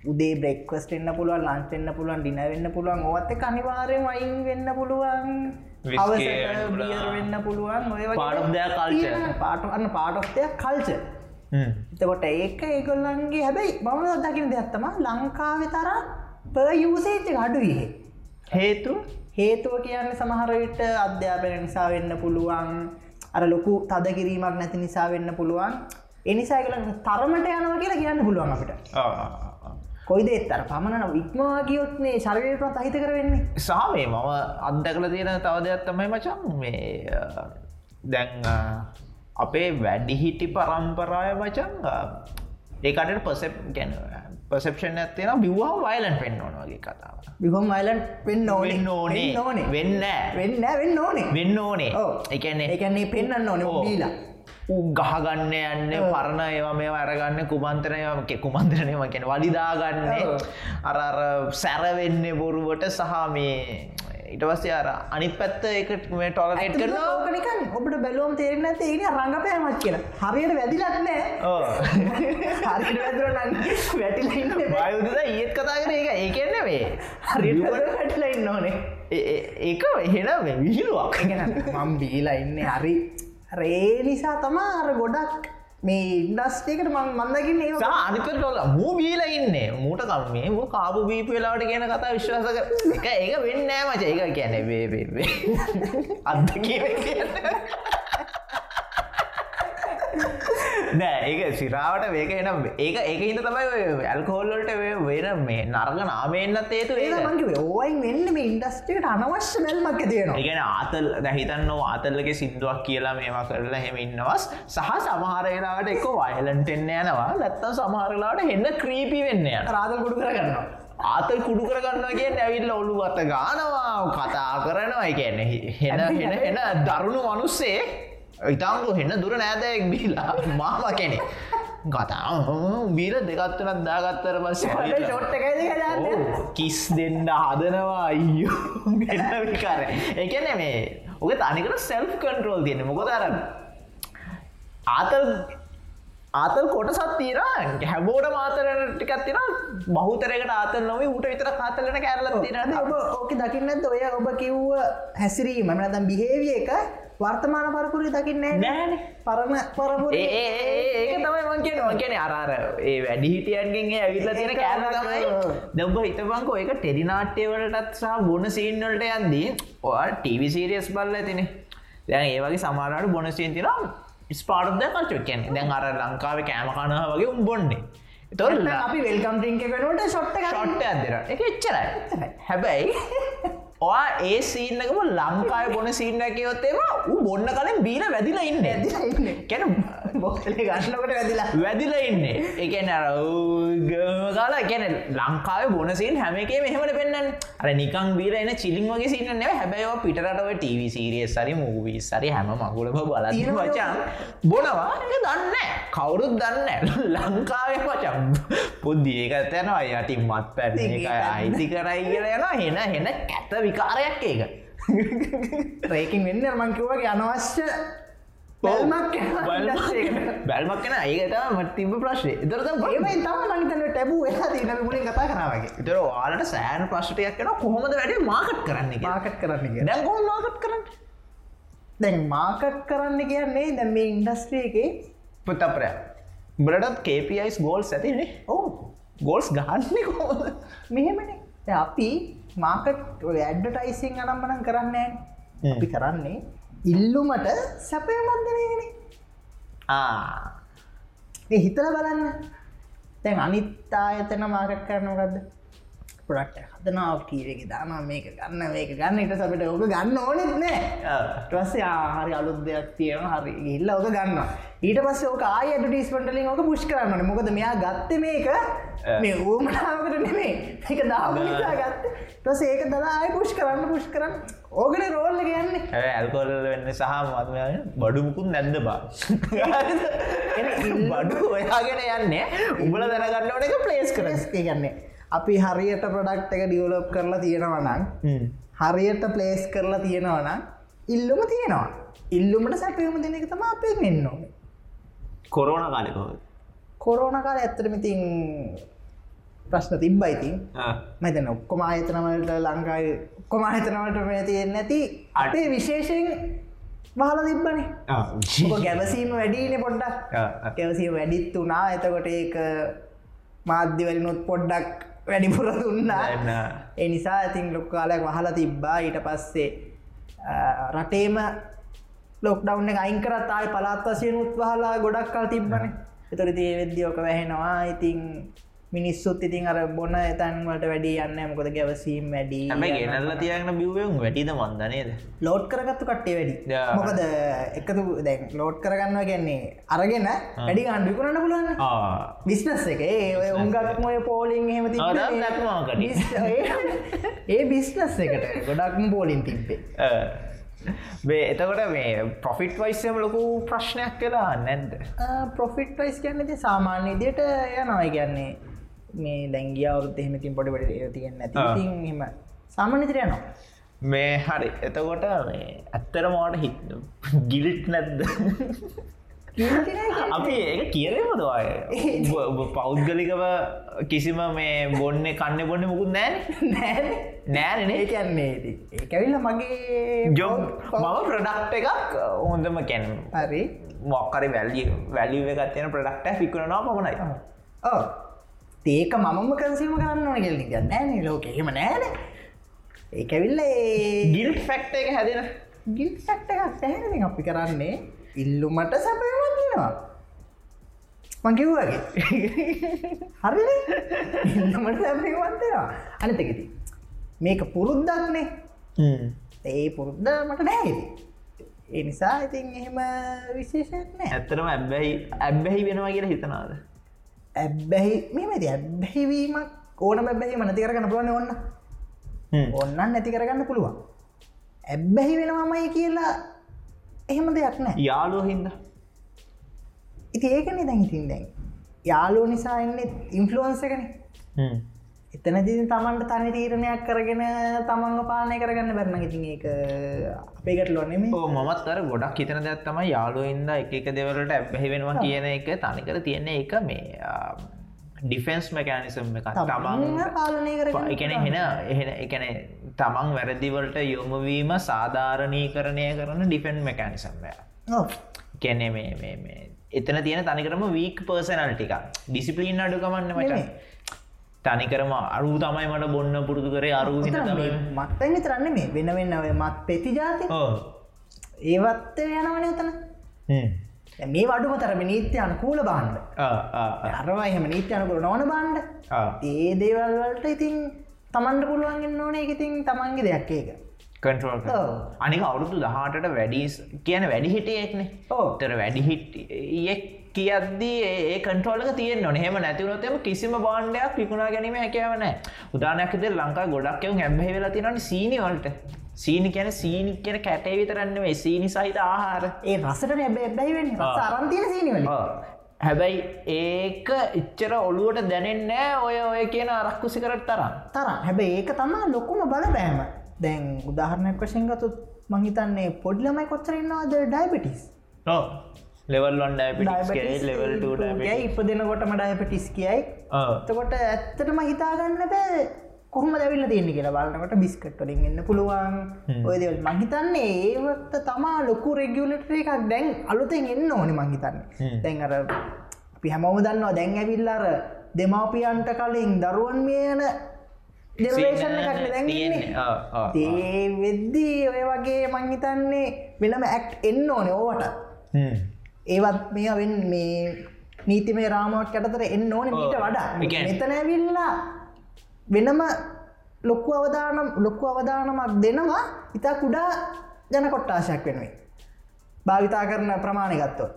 උදේ බ්‍රෙක්වස්ට එන්න පුළුවන් ලංචෙන්න්න පුළුවන් ඩින වෙන්න පුළුවන් ඔවත් අනිවාරයෙන් වයින් වෙන්න පුළුවන් වෙන්න පුළුවන්. බියර් වෙන්න පුළුවන් ඔය වගේ Part of their culture. තියෙනවා. part of- අන්න පාටොස්තයක් කල්ච එතකොට ඒක ඒගොල්ලන්ගේ හැබැයි මම දකින දෙයක්ත්තම ලංකාවෙ තර පයසේච්ච අඩුවිහ හේතු හේතුව කියන්න සමහරවිට අධ්‍යාපන නිසා වෙන්න පුළුවන් අර ලොකු තද කිරීමක් නැති නිසා වෙන්න පුළුවන්. එනිසාගල තරමට යනවා කියලා කියන්න පුළුවන් අපිට. කොයිද එත්තර පමණන ඉක්මවා ගියොත්නේ ශරවයට අහිත කර වෙන්නේ සාමේ මම අත්දකල තියෙන තව දෙයක් තමයි මචන් මේ දැන් අපේ වැඩිහිටි පරම්පරාය මචන් ඒකට පසප් ගැන පසප්ෂන් ඇත්තියෙන බිව්වා වයිලන් පෙන්න්න ඕන වගේ කතාව බිහොම් අයිලන් වෙන්න වෙන්න ඕනේ. ඕනේ. වෙන්න වෙන්න වෙන්න ඕනේ. වෙන්න ඕනේ. එකන්නේ ඒකන්නේ පෙන්න්න ඕනේ ඌ ගහගන්න යන්න. පරණ ඒවා මේ අරගන්න කුමන්තරනය කුමන්තරනයම කියෙන වලිදාගන්නේ. ඔව්. අර අර සැරවෙන්න බොරුවට සහ මේ ඉට පස්සේ අර අනිත් පැත්ත එක මේ ටොලටේට් කරන ඕකනිකන් ඔබට බැලුවම් තේරෙන ඇත ඒ රඟපෑමත් කියලා. හරියට වැදිලත්නෑ හරිට වැදුර නම් වැටිලඉන්න බයුදද ඒත් කතා කර එක ඒකන්න මේ හරිට වැටලඉන්න ඕනේ. ඒක එහෙන විහිලුවක් මම් බීලා ඉන්න හරි රේ නිසා තමා අර ගොඩක් මේ ඉන්ඩස්ටේකට මං මන්දකින්න ඒ සා අනිකට ොල මූ බීල ඉන්න. මූට කම මේ කාපු බීප වෙලාවට කියන කතා විශ්වාස කර එක ඒක වෙන්න මච. ඒක කියන බේබේ අත්දක නෑ ඒක සිරාවට වේක එනම් ඒක ඒක හිද තමයි ඇල්කෝල්ලට වෙන මේ නර්ග නාමයෙන්න්නත් ඒතු ඒ මංගේ ඕයින් වෙන්න මේ ඉන්ඩස්ටේට අනවශ්‍ය බැල්මක් තියෙනවා ඒගැන ආතල් දැහිතන්න ආතල්ලගේ සිින්දුවක් කියලා මේම කරලා හෙම ඉන්නවස් සහ සමහරලාට එක වයිලන්ට එන්න යනවා. නැත්තම් සමහරලාට හෙන්න ක්‍රීපි වෙන්න රාදල් ගොඩු කරගන්නවා. ආතල් කුඩු කරගන්න කිය ඇවිල්ල ඔලු අත ගානවා කතා කරනවා. එකන්න හෙන හෙන හෙන දරුණු මනුස්සේ ඉතාංගු හෙන්න දුර නෑදයෙක් බීලා? මාම කෙනෙ කතා බීල දෙකත්වනත් දාගත්තර ගන්න කිස් දෙන්න හදනවා. අයියෝ විකාර එකන මේ ඔක තනිකට සෙල්් කන්ටරෝල් තියන්න මොකදර ආතල් ආතල් කොටසත් තීර හැබෝට මාතරට ටිකත් තින බහතරකට ආතල් නොව ට විතර කාතලන කැරල තින ඔබ ඕක දකින්නත් ඔය ඔබ කිව්ව හැසිරීම මනදම් බිහේවිය එක වර්තමාන පරපුරි දකින්න නෑන පරණ පරපුර. ඒ ඒක තමයි මංකෙන මංකෙන අරාර ඒ වැඩි හිටියන්ගේ ඇවිල්ල තියෙන කෑල තමයි දම්බ හිතපංකෝ ඒක ටෙඩිනාට්‍යවලටත් සහ බොන සීන්වලට යන්දී ඔයා ටීවිසිරියස් බල්ල තිනේ දැන් ඒවගේ සමාරට බොන සීන් තිනම් ස්පාර්ද කල්චොක්කැන දැන් අර ලංකාව කෑමකනහ වගේ උම්බොන්නේ තොල් අපි වෙල්කම් ටිංක වෙනට ෂොට්ට ෂොට්ට ඇදර එක එච්චරයි. හැබැයි ඔයා ඒ සීන්නකම ලංකාය බොන සිීන්නකයොත්තේම ඌ බොන්න කලින් බීල වැදිල ඉන්න. කැන බොක්ලේ ගන්නකට වැදිලා. වැදිල ඉන්න. එකන කාලා ගැන ලංකාව බොනසින් හැමකේ මෙහමට පෙන්න්න අර නිකං බීල එන චිලින් වගේ සින්න නෙව හැබැයි පිටරටව ටව සිරිය සරි මූවී සරි හැම මගුලම බල වචන් බොනවා. එක දන්න කවුරුත් දන්න ලංකාව පචම් පුද්දිය එක තැනවා යටි මත් පැත් එක අයිති කරයි කියල යන හෙන හෙන ඇත විකාරයක් ඒක. රේකින් වෙන්න මංකිවගේ අනවශ්‍ය බැල්මක් බැල්මක් කන ඒකතම තිබ ප්‍රශ්නය දරත තම ටැබූ මුලින් කතා කරාවගේ තර වාලට සෑන් ප්‍රශ්ටයක් කන කොහොමද වැඩ? මාකට් කරන්න මාකට් කරන්න දැකෝ මාකට් කරන්න? දැන් මාකට් කරන්න කියන්නේ දැම් මේ ඉන්ඩස්ට්‍රියගේ පුතපරය. බරටත් කේපයිස් ගෝල්ස් ඇතිනේ ඕ ගෝල්ස් ගහන්නේ කොහොද මෙහෙමන. අපි මාකට් ඇඩ්ඩටයිසිං අනම්මනම් කරන්න අපි කරන්නේ ඉල්ලුමට සැපය මන්දනගෙන ඒ හිතල බලන්න. තැන් අනිත්තා එතන මාකට් කරනගත්ද පොඩක්ට හදනාව කීරෙක දානා මේක ගන්න මේක ගන්න. ඉට සපට ඕක ගන්න ඕනෙත් නෑ. ටස්සේ ආහරි අලුත් දෙයක් තියෙන හරි. ඉල්ල ඕක ගන්න ඊට පස්ස ඕක ආය ඩිස්පන්ටලින් ඕක පුෂ් කරන්න මොකද මෙයා ගත්ත මේක මේ ඌමනාවකට නෙමේ එක දාම ගත්ත. ටස ඒක දලා ආය පුෂ් කරන්න පුෂ් කරන්න. ඕකට රෝල්ල ගන්න ඇල්කොල් වෙන්න සහ මත්මය බඩුමුකුත් නැද්ද බා? බඩු ඔයාගෙන යන්නේ. උඹල දැනගන්නවට එක ප්ලේස් කරස් ගන්නේ අපි හරියට ප්‍රඩක්් එක ඩියවලප් කරලා තියෙනවනම් හරියට ප්ලේස් කරලා තියෙනවනම් ඉල්ලුම තියෙනවා. ඉල්ලුමට සැපයම දෙන එක තම අපේ මෙන්න ඕන. කොරෝණ කාලෙකොද කොරෝණ කාල ඇත්තරමඉතින් ප්‍රශ්න තිබ්බයිතින් මතන ඔක්කොම ආයතනවලට ලංකායි ඔක්කොම ආයතනවට මේ තියෙන නැති අපේ විශේෂයෙන් බහල තිබ්බනේ. ගැවසීම වැඩීන පොඩ්ඩක්. ගැවසීම වැඩිත් වනා එතකොට ඒක මාධ්‍යවලිනුත් පොඩ්ඩක් වැඩිපුර දුන්නා. එනිසා ඉතින් ලොක්කාලයක් වහලා තිබ්බා. ඊට පස්සේ රටේම ලොක්ඩවන්න අයිංකරත් ආය පලාත් වසයෙන් උත්වහලා ගොඩක් කල් තිබ්බන. එතොරති වෙද්‍යෝක වැහෙනවා. ඉතින් මිනිස්සුත් ඉතින් අර බොන්න තැන්වලට වැඩි යන්න මොකද ගැවසීම් වැඩි ගෙනල්ල තියන බිවුවෙන් වැඩිද මන්දනේද ලෝඩ් කරගත්තු කට්ටේ වැඩි. මොකද එකතු දැන් ලෝඩ් කරගන්න ගැන්නේ අරගෙන වැඩි අන්ඩි කරන්න පුලන්න බිස්නස් එක. ඒ උන්ගක්මය පෝලිං හෙම ඒ බිස්නස් එකට ගොඩක්ම පෝලින් තිබ්බේ. මේ එතකොට මේ ප්‍රොෆිට් වයිස්සම ලොකු ප්‍රශ්නයක් කියලා නැද්ද? ප්‍රොෆිට් වයිස් කියන්නති සාමාන්‍ය ඉදියට යනයි කියන්නේ මේ දැංගිය අවුත් එහෙමතින් පොඩි පඩි තියෙන් නැති. හෙම සාමාන්‍යතර යනවා. මේ හරි. එතකොට මේ ඇත්තර මෝට හිත් ගිලිට් නැද්ද? අපි ඒක කියරේම දවාය පෞද්ගලිකව කිසිම මේ බොන්න කන්න බොන්න මුකුත් නෑ නෑ නෑනේ ඒ කියන්නේ ඒකැවිල්ල මගේ ජොම් මම ප්‍රඩක්් එකක් හොඳම කැන් හරි. මොක්කරි වැල්ලිය වැලිව ගත්යන ප්‍රඩක්ට ෆිකුණනවා පමණයි ඒක මමම කන්සීම කරන්න ඕන ගෙල්ලි ගන්න ලෝක එහෙම නෑන. ඒකැවිල්ල ගිල් ෆෙක්ට එක හැදෙන. ගිල් ෆෙක්ට එකක් පැහැති අපි කරන්නේ ඉල්ලුමට සැපයමත්නවා මංකිව්වගේ හරි ඉල්ලමට සැපයවන්තෙනවා අනතකෙති මේක පුරුද්දක්නේ ඒ පුරුද්ද මට නෑගෙති ඒ නිසා ඉතින් එහෙම විශේෂයක් නෑ ඇත්තරම ඇබ්බැහි ඇබ්බැහි වෙනවා කියලා හිතනාද ඇබ්බැහි මෙමති ඇබ්බැහිවීමක් ඕන බැබැහි මනති කරගන්න පුළුවන් ඔන්න. ඔන්න නැති කරගන්න පුළුවන්. ඇබ්බැහි වෙනවාමයි කියලා එහෙම දෙයක් නෑ. යාලුව හින්ද. ඉති ඒකන දැන් ඉතින් දැන්. යාලෝ නිසා එන්න ඉන්ෆලුවන්සකන හ්ම්. එතනති තමන්ට තනි තීරණයක් කරගෙන තමන්ග පාලනය කරගන්න බැරණ ඉතින් ඒක අපේකට ලොන්නෙම ඕ මත් අර ගොඩක් හිතන දැත් තම යාලුවඉද එක දෙවලට ඇබ්බැහි වෙනවා කියන එක තනිකර තියෙන්නේ එක මේ ඩිෆෙන්ස් මැකෑනිසම් එක තමන් පාලනය කර එකන හෙන එහෙන එකන තමන් වැරදිවලට යොමවීම සාධාරණී කරණය කරන ඩිෆෙන්් මැකෑනිසම්ය කැනෙ එතන තියෙන තනිකරම වීක් පර්සනල් ටික ඩිසිපලින් අඩුකමන්න මචන් තනිකරම අරු තමයි මට බොන්න පුරුදු කරේ අරු මත්තන්න තරන්න මේ වෙන වෙන්න ඔය මත් පෙති ජාති. ඒවත් යනවන එතන මේ වඩුම තරම නීත්‍ය අනුකූල බාණ්ඩ. අරවා එහෙම නීත්‍ය අනුකූල නොවන බාණ්ඩ. ඒ දේවල් වලට ඉතින් තමන්ට පුළුවන්ගෙන් ඕන. ඉතින් තමන්ගේ දෙයක් ඒක. කටරෝල් ඔව්. අනික අවුරුදු දහටට වැඩිස් කියන වැඩි හිටියෙක්නේ ඔව්. කියද්දී ඒ කටරෝලක තියෙන් නොන හෙම නැතිවනොතම කිසිම බාණ්ඩයක් විකුණා ගැනීම හැකවන උදානැකද ලංකා ගොඩක් එවුන් හැබැහි වෙලා තිනට සීනිවලට සීනි කියන සීනි කියන කැටේ විතරන්නේ සීනි සහිත ආහාර. ඒ රසට හැබැ බැයිවෙන්න රස අරන්තින සීනිවල. හැබැයි ඒක ඉච්චර ඔළුවට දැනෙන්නෑ ඔය ඔය කියන අරක්කුසි කරට තරම්. තරම්. හැබැ ඒක තමා ලොකුම බල බෑම දැන් උදාහරණයක් වශයෙන් ගතුත් මහිතන්නේ පොඩ්ලමයි කොච්චරන්නවාද ඩයිබටිස් ලෙවල්ලොන් ඩයිපිටි ලෙවල් යි ඉප දෙනකොටම ඩයිපටිස් කියයි. එතකොට ඇත්තටම හිතාගන්න බෑ කොහම දැවිල්ල තියෙන කියලා බලන්නකට බිස්කට්වලින් එන්න පුළුවන්. ඔයදවල් මහිතන්නේ ඒවට තමා ලොකු රෙගියලට එකක් දැන් අලුතෙන් එන්න ඕනි මහිතන්නේ දැන් අර අපි හැමෝම දන්නවා දැන් ඇවිල්ලාර දෙමාපියන්ට කලින් දරුවන් මියන ජෙනරේෂන් එකක් දැන්න්නේ ඒ වෙද්දී ඔය වගේ මංහිතන්නේ වෙනම ඇක්් එන්න ඕනේ ඕවට ඒවත් මේ වෙන් මේ නීතිමේ රාමාවක් ඇතතර එන්න ඕන මීට වඩා. ඒ කියන්නේ- මෙතන ඇවිල්ලා වෙනම ලොක්කු අවදානම් ලොක්කු අවදානමක් දෙනවා ඉතා කුඩා ජන කොට්ටාශයක් වෙනුවේ භාවිතා කරන ප්‍රමාණය ගත්තොත්.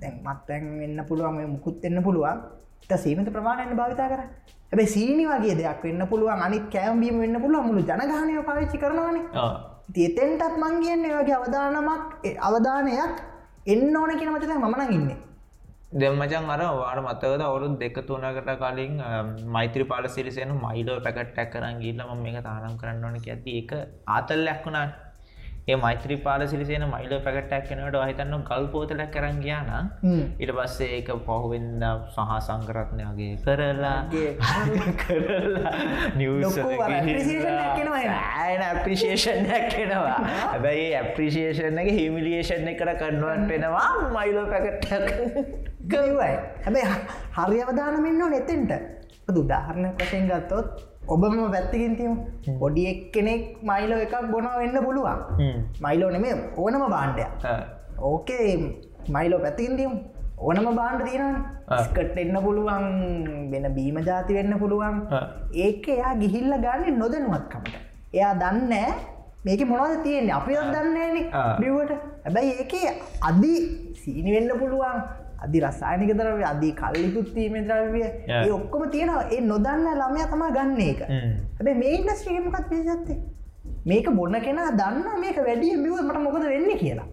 දැන් මත්තැන් වෙන්න පුළුවන් මේ මුකුත් එන්න පුළුවන්. ත සීමත ප්‍රමාණයෙන් භාවිතා කර හැබයි සීනි වගේ දෙයක් වෙන්න පුළුවන් අනිත් කෑම්බීම වෙන්න පුළුවන් මුළු ජනගානය පාවිච්චි කරනවානේ. තියතෙන්ටත් මං කියන්නේ වගේ අවධානමක් අවධානයක් එන්න ඕන කියන මතත මන ඉන්නේ. දෙමචන් අර වාට මත්තකද අවුරුත් දෙක තුනකට කලින් මෛත්‍ර පාල සිරිසයන මයිඩෝ පැකට්ටක් කරන් ගිල්ලම මේක තානම් කරන්න ඕන ඇති එක ආතල්ලයක් වුණා ඒ මෛත්‍රී පාල සිරිසයන මයිඩෝ පැකට්ටක් කනට හිතන්න ගල් පෝතලක් කරන් ගියාන ඉට පස්සේ ඒක පහුවෙන්න සහ සංකරත්නයගේ කරලා කරලා. ඇන අප්‍රිසිේෂන්යක් කෙනවා හැබැයි ඇප්‍රිසිේෂන් එක හිමිලියේෂන් එකට කන්නුවට වෙනවා මයිලෝ පැකට්ටක් ගවයි හැබැයි හරි අවධානමෙන්න්න නෙතෙන්ට උදාහරණ වශයෙන් ගත්තොත් ඔබම පැත්තිකින් තියමු. පොඩි එක් කෙනෙක් මයිලෝ එකක් බොනවා වෙන්න පුළුවන්. මයිලෝ නෙමේ ඕනම බාණ්ඩයක්. ඕකේ මයිලෝ පැත්තිකින් තියමු. ඕනම බාණ්ඩ ආ. ස්කට් එන්න පුළුවන් වෙන බීම ජාති වෙන්න පුළුවන්. ඒක එයා ගිහිල්ල ගන්න නොදනුවත්කමට. එයා දන්න මේක මොනවද තියෙන්නේ? අපි දන්නේන. බිවට හැබැයි ඒක අදි සීනි වෙන්න පුළුවන් අධි රසායනික දරව අදී කල්ලිකුත්වීම ද්‍රව්‍ය. ඒ ඔක්කොම තියෙනවා. ඒ නොදන්න ළමය තමා ගන්න එක. Mm. හැබැ මේ ඉන්ඩස්ට්‍රීමකත් පිසත්තේ මේක බොන්න කෙනා දන්න මේක වැඩිය බිව මට මොකද වෙන්න කියලා.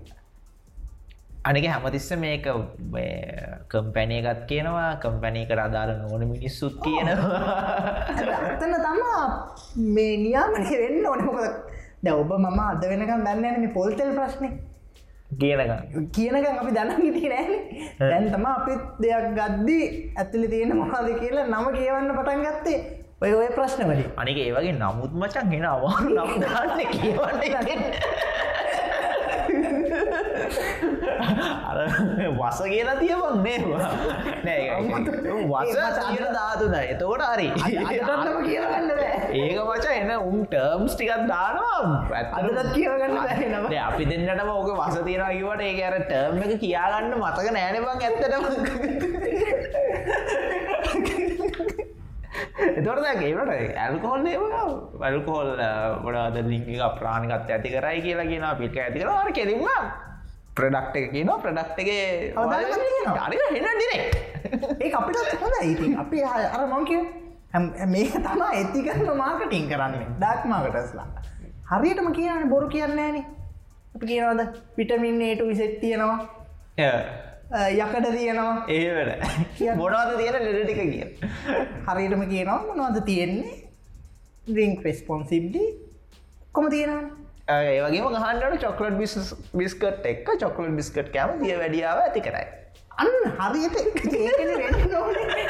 අනික හැමතිස්ස මේක කම්පැනයකත් කියනවා කම්පැනීකට අදාළ නොන මිනිස්සුත් කියනවා. අතන තමා මේ නියාමනය වෙන්න ඕනකොද ද ඔබ මම අද වෙනකම් දන්න මේ පොල්තෙල් ප්‍රශ්නය කියනක කියනකම් අපි දන්න හිටිය නෑන. දැන් තම අපිත් දෙයක් ගද්දී ඇතුලි තියෙන මොහාද කියලා නම කියවන්න පටන් ගත්තේ. ඔය ඔය ප්‍රශ්න වලින්. අනික ඒවගේ නමුත් මචන් ගෙන අවාරු නම්දාන්න කියවන්න වස කියලා තියවන් නේවා. වස සීර ධාතුන එතකොට හරි. බෑ. ඒක මචා එන්න උම් ටර්ම්ස් ටිකත් දානවා. අදටත් කියවගන්න අපි දෙන්නටම ඕක වස තියෙනවා කිව්වට ඒක අර ටර්ම් එක කියාගන්න මතක නෑනේ බං ඇත්තටම. එතොට ඒට ඇල්කෝල් ඇල්කෝල් වඩාද ලිංගික ප්‍රාණිකත් ඇති කරයි කියලා කියන පිට ඇති කර කෙලින්ම ප්‍රඩක්් එක කියන ප්‍රඩක්් එක හෙන ඩිරෙක් ඒ අපිට හොඳ ඉතින්. අපි අර මංකිය මේක තමා ඇතිකරම මාර්කටින් කරන්නේ. ඩක්මාකටස්ලා හරියටම කියන්න බොරු කියන්නේන අපි කියනවද? පිටමින්නේට විසෙත් තියෙනවා. යකට තියෙනවා. ඒවට මොනවද තියෙන ලෙඩ ටික කිය හරියටම කියනවා මොනවද තියෙන්නේ? ඩිංක් රෙස්පොන්සිබ්ඩි කොම තියෙනවා ඒවගේ ගහන්ට චොකලට බිස් බිස්කට් එක් චොකලට බිස්කට් කෑම දිය වැඩියාව ඇති කරයි. අන්න හරියට ඒකනේ වෙන්න ඕනේ.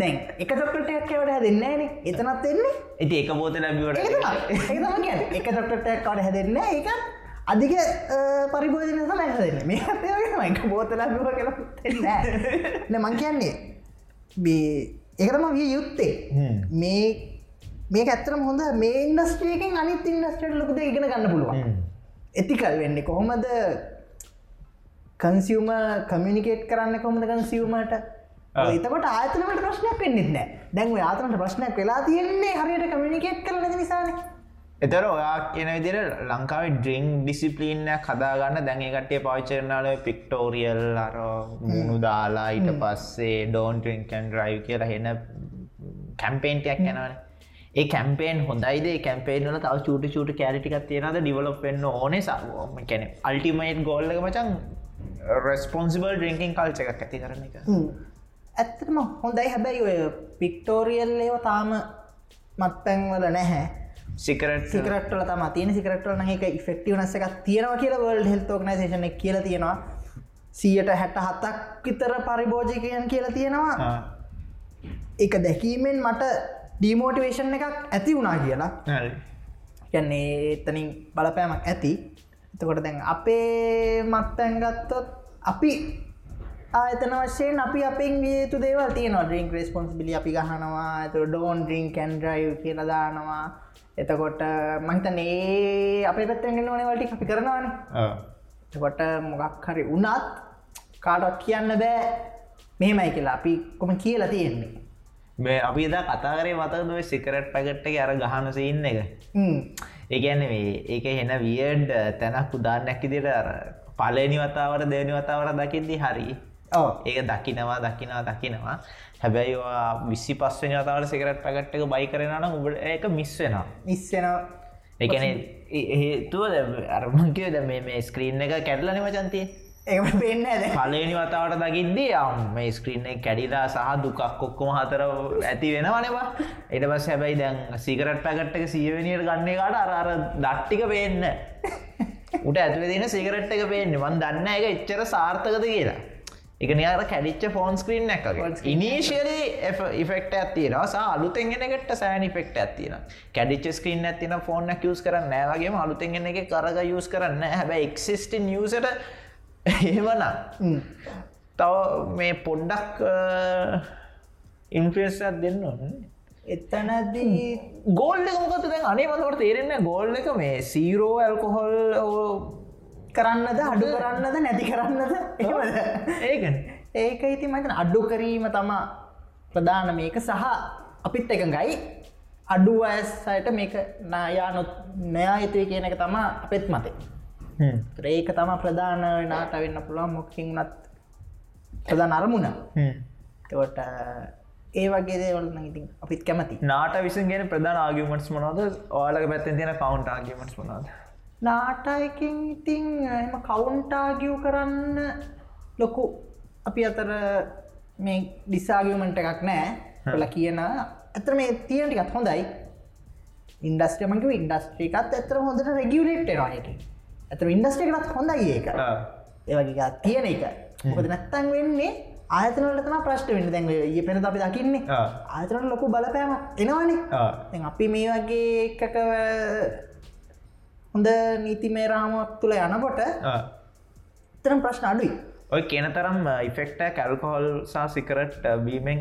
දැන් එක චොක්ලටයක් කවට දෙන්නේන එතනත් එන්නේ? ඇති එක බෝත ලැබිවට එක චොක්ලටයක් කට හැදෙන්න එක අධික පරිභෝජන සම හැදන්න. මේ අතේම එක බෝතල බිව කළ මං කියන්නේ ඒකතම විය යුත්තේ. මේ මේ ඇත්තරම හොඳ මේ ඉන්ඩස්ට්‍රේකෙන් අනිත් ඉන්ඩස්ට්‍රට ලොකද ඉගෙන ගන්න පුළුවන්. එතිකල් වෙන්නේ කොහොමද? කන්සිවම කමියනිකේට් කරන්න කොමද කන්සිවමට එතකොට ආතනට ප්‍රශ්නයක් වෙන්නෙත් නෑ. දැන්ව ආතනට ප්‍රශ්නයක් වෙලා තියෙන්නේ හරියට කමියනිකේට් කරන නිසාන. එතර ඔයා කියන විදිර ලංකාවේ ඩ්‍රිං ඩිසිපලීන්න කදාගන්න දැඟකටේ පවිචරනාල පික්ටෝරියල් අර මුණු දාලා ඊට පස්සේ ඩෝන් ටන් රයි් කියලා හෙන කැම්පේන්ටයක් යනවනේ ඒ කැම්පේන් හොඳයිද? කැම්පේන් තව චූට චූට කෑරිටිකක් තියෙනද ඩිවලොප් වෙන්න ඕනේ සාම කැන අල්ටිමේට් ගෝල්ලක මචන් රෙස්පොන්සිබල් ඩ්‍රිංකින් කල්ච එකක් ඇති කරන එක. ඇත්තටම හොඳයි. හැබැයි ඔය පික්ටෝරියල් ඒව තාම මත්පැන්වල නැහැ. සිකරට සිකරටල තම තියෙන සිකරටල එක ෆෙක්ටව නස එකක් තියෙනවා කියලා වල් හෙල්ත ඕගනයිසේෂන කියල තියෙනවා. සියට හැට හතක් විතර පරිභෝජකයන් කියලා තියෙනවා. එක දැකීමෙන් මට ඩීමෝටිවේෂන් එකක් ඇති වුණා කියලා. කියන්නේ එතනින් බලපෑමක් ඇති. එතකොට දැන් අපේ මත්තැන් ගත්තොත් අපි ආතන වශයෙන් අපි අපෙන් යුතු දේවල් තියෙන ඩිංක් රෙස්පොන්සිබිලි අපි ගහනවා. ඇතු ඩෝන් ඩිං කැන්ඩ්‍රයිව් කියලදානවා එතකොට මහිතන් ඒ අපේ පැත්තෙන්ගෙන ඕනවලටි අපි කරනවාන. එකොට මොගක් හරි වනත් කාටක් කියන්න බෑ. මෙහෙමයි කියලා අපි කොම කියලා තියෙන්නේ මේ අපි දා කතාකරේ මතකද සිකරට් පැකට්ට අර ගහනස ඉන්න එක? ඒගැන මේ ඒක හෙන වියඩ් තැනක් උදාන්නැක් ඉදිට අර පලනි වතාවට දෙවනි වතාවට දකිද්දි හරි. ඒක දකිනවා දකිනවා දකිනවා. හැබැයි විසි පස්සෙන වතාවට සිකරට පැකට් එක බයි කරනන උබට ඒක මිස් වෙනවා. මිස්සෙනවා එකන හේතුව අරමංකව ද මේ ස්ක්‍රීන් එක කැඩලන වචන්තිය ඒ පෙන්න්න ඇද පලනි වතාවට දකිද්දී අම් මේ ස්ක්‍රීන් එක කැඩිලා සහ දුකක් කොක්කොම හතර ඇති වෙනවනවා එට පස් හැබැයි දැන් සිකරට පැකට්ක සීවනියට ගන්නේ කාට අරර දට්ටික පේන්න උට ඇතුල දින සිකරට් එක පේන්න වන් දන්න එක එච්චර සාර්ථකද කියලා. එක නියාර කැඩිච්ච ෆෝන් ස්ක්‍රීන් එක ඉනිශලි ඉෆෙක්ට ඇතින සා අලුතෙන්ගෙනකට සෑන් ෆෙක්ට ඇතින කැඩිච ස්ක්‍රීන් ඇතින ෆෝන් කියස් කරන්න නෑවගේ අලුතෙන්ගෙන එක කරග යස් කරන්න හැබැයි එක්සිස්ටන් නිියසට එහෙමනම් තව මේ පොඩ්ඩක් ඉන්ෆ්‍රේස්යක් දෙන්න ඕන එතනදී ගෝල්ඩ මොකත දැන්? අනේ මතකට තේරෙන්න ගෝල්ඩ එක මේ සීරෝ ඇල්කොහොල් කරන්නද අඩු කරන්නද නැති කරන්නද? ඒකන් ඒක. ඉති මතන අඩු කිරීම තමා ප්‍රධාන මේක සහ අපිත් එකඟයි. අඩු අයසයට මේක නායානොත් නයා යුතුය කියන එක තමා අපෙත් මතේ ඒක තම ප්‍රධාන වෙනට වෙන්න පුළුවන් මොකින් වනත් ප්‍රධාන අරමුණ. තවට ඒ වගේ දේවල් ඉතින් අපිත් කැමති නාට විසින්ගෙන ප්‍රධාන ආගමටස් මොනවද? ඕලක පැත්තෙන් තියෙන කවුන්ට ආගමටස් මොනද නාටයකින් ඉතිං එම කවුන්ටාගියව් කරන්න ලොකු අපි අතර මේ ඩිසාගමට එකක් නෑ. කල කියන ඇතර මේ තියෙනටිකත් හොඳයි. ඉන්ඩස්ට්‍රමක ඉන්ඩස්ට්‍රිකත් ඇතර හොඳට රෙගියලෙට් රයකින් ඇත ඉන්ඩස්ටේකටත් හොඳයි ඒක. ඒවගේ තියෙන එක. මොකද නැත්තන් වෙන්නේ ආයතනලතම ප්‍රශ්ට වෙන්න. දැන් ඒ පෙන අපි දකින්නේ. ආයතනට ලොකු බලපෑම එනවානේ. අපි මේ වගේ එකක හොඳ නීති මේ රාමුවක් තුළ යනකොට තරම් ප්‍රශ්න අඩුයි. ඔය කියන තරම් ඉෆෙක්ට කැල්කොහොල් සා සිකරට් බීමෙන්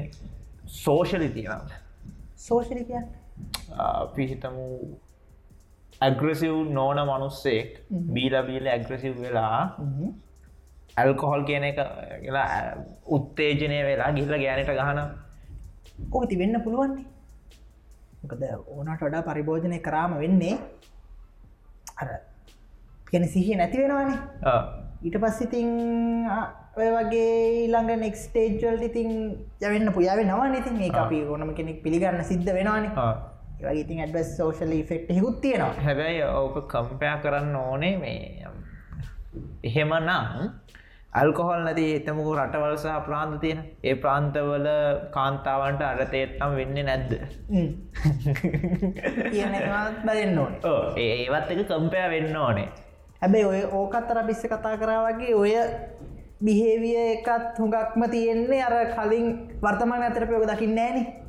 සෝෂලි තියෙනවා සෝෂලිකයන් පිහිතමු ඇග්‍රසිව් නෝන මනුස්සෙක් බීල බීල ඇග්‍රසිව් වෙලා ඇල්කොහොල් කියන එක කියලා උත්තේජනය වෙලා ගිල්ල ගෑනට ගහන. ඕති වෙන්න පුළුවන්නේ මොකද ඕනට වඩා පරිභෝජනය කරාම වෙන්නේ අර ගැන සිහිය නැති වෙනවානේ. ඊට පස්සිතිං ඔය වගේ ඊළඟ නෙක්ස්ටේජ්වල් ඉතින් යවෙන්න පුයාව නවා ඉතින් මේ අපි ඕනම කෙනෙක් පිළිගන්න සිද්ධ වෙනවානේ ඉතින් ඇඩස් සෝෂල ෆෙක්් හිකුත් තියෙනවා. හැබැයි ඕක කම්පයා කරන්න ඕනේ මේ එහෙම නම් අල්කොහොල් නැති එතමකු රටවල් සහ ප්‍රාන්ත තියෙන. ඒ ප්‍රාන්තවල කාන්තාවන්ට අරතේට්නම් වෙන්න නැද්ද? බැලෙන්න ඕන. ඒවත් එක කම්පය වෙන්න ඕනේ. හැබැයි ඔය ඕකත්තර බිස්ස කතා කරා වගේ ඔය බිහේවිය එකත් හුඟක්ම තියෙන්නේ අර කලින් වර්තමාන අතරපයෝක දකින්න ෑන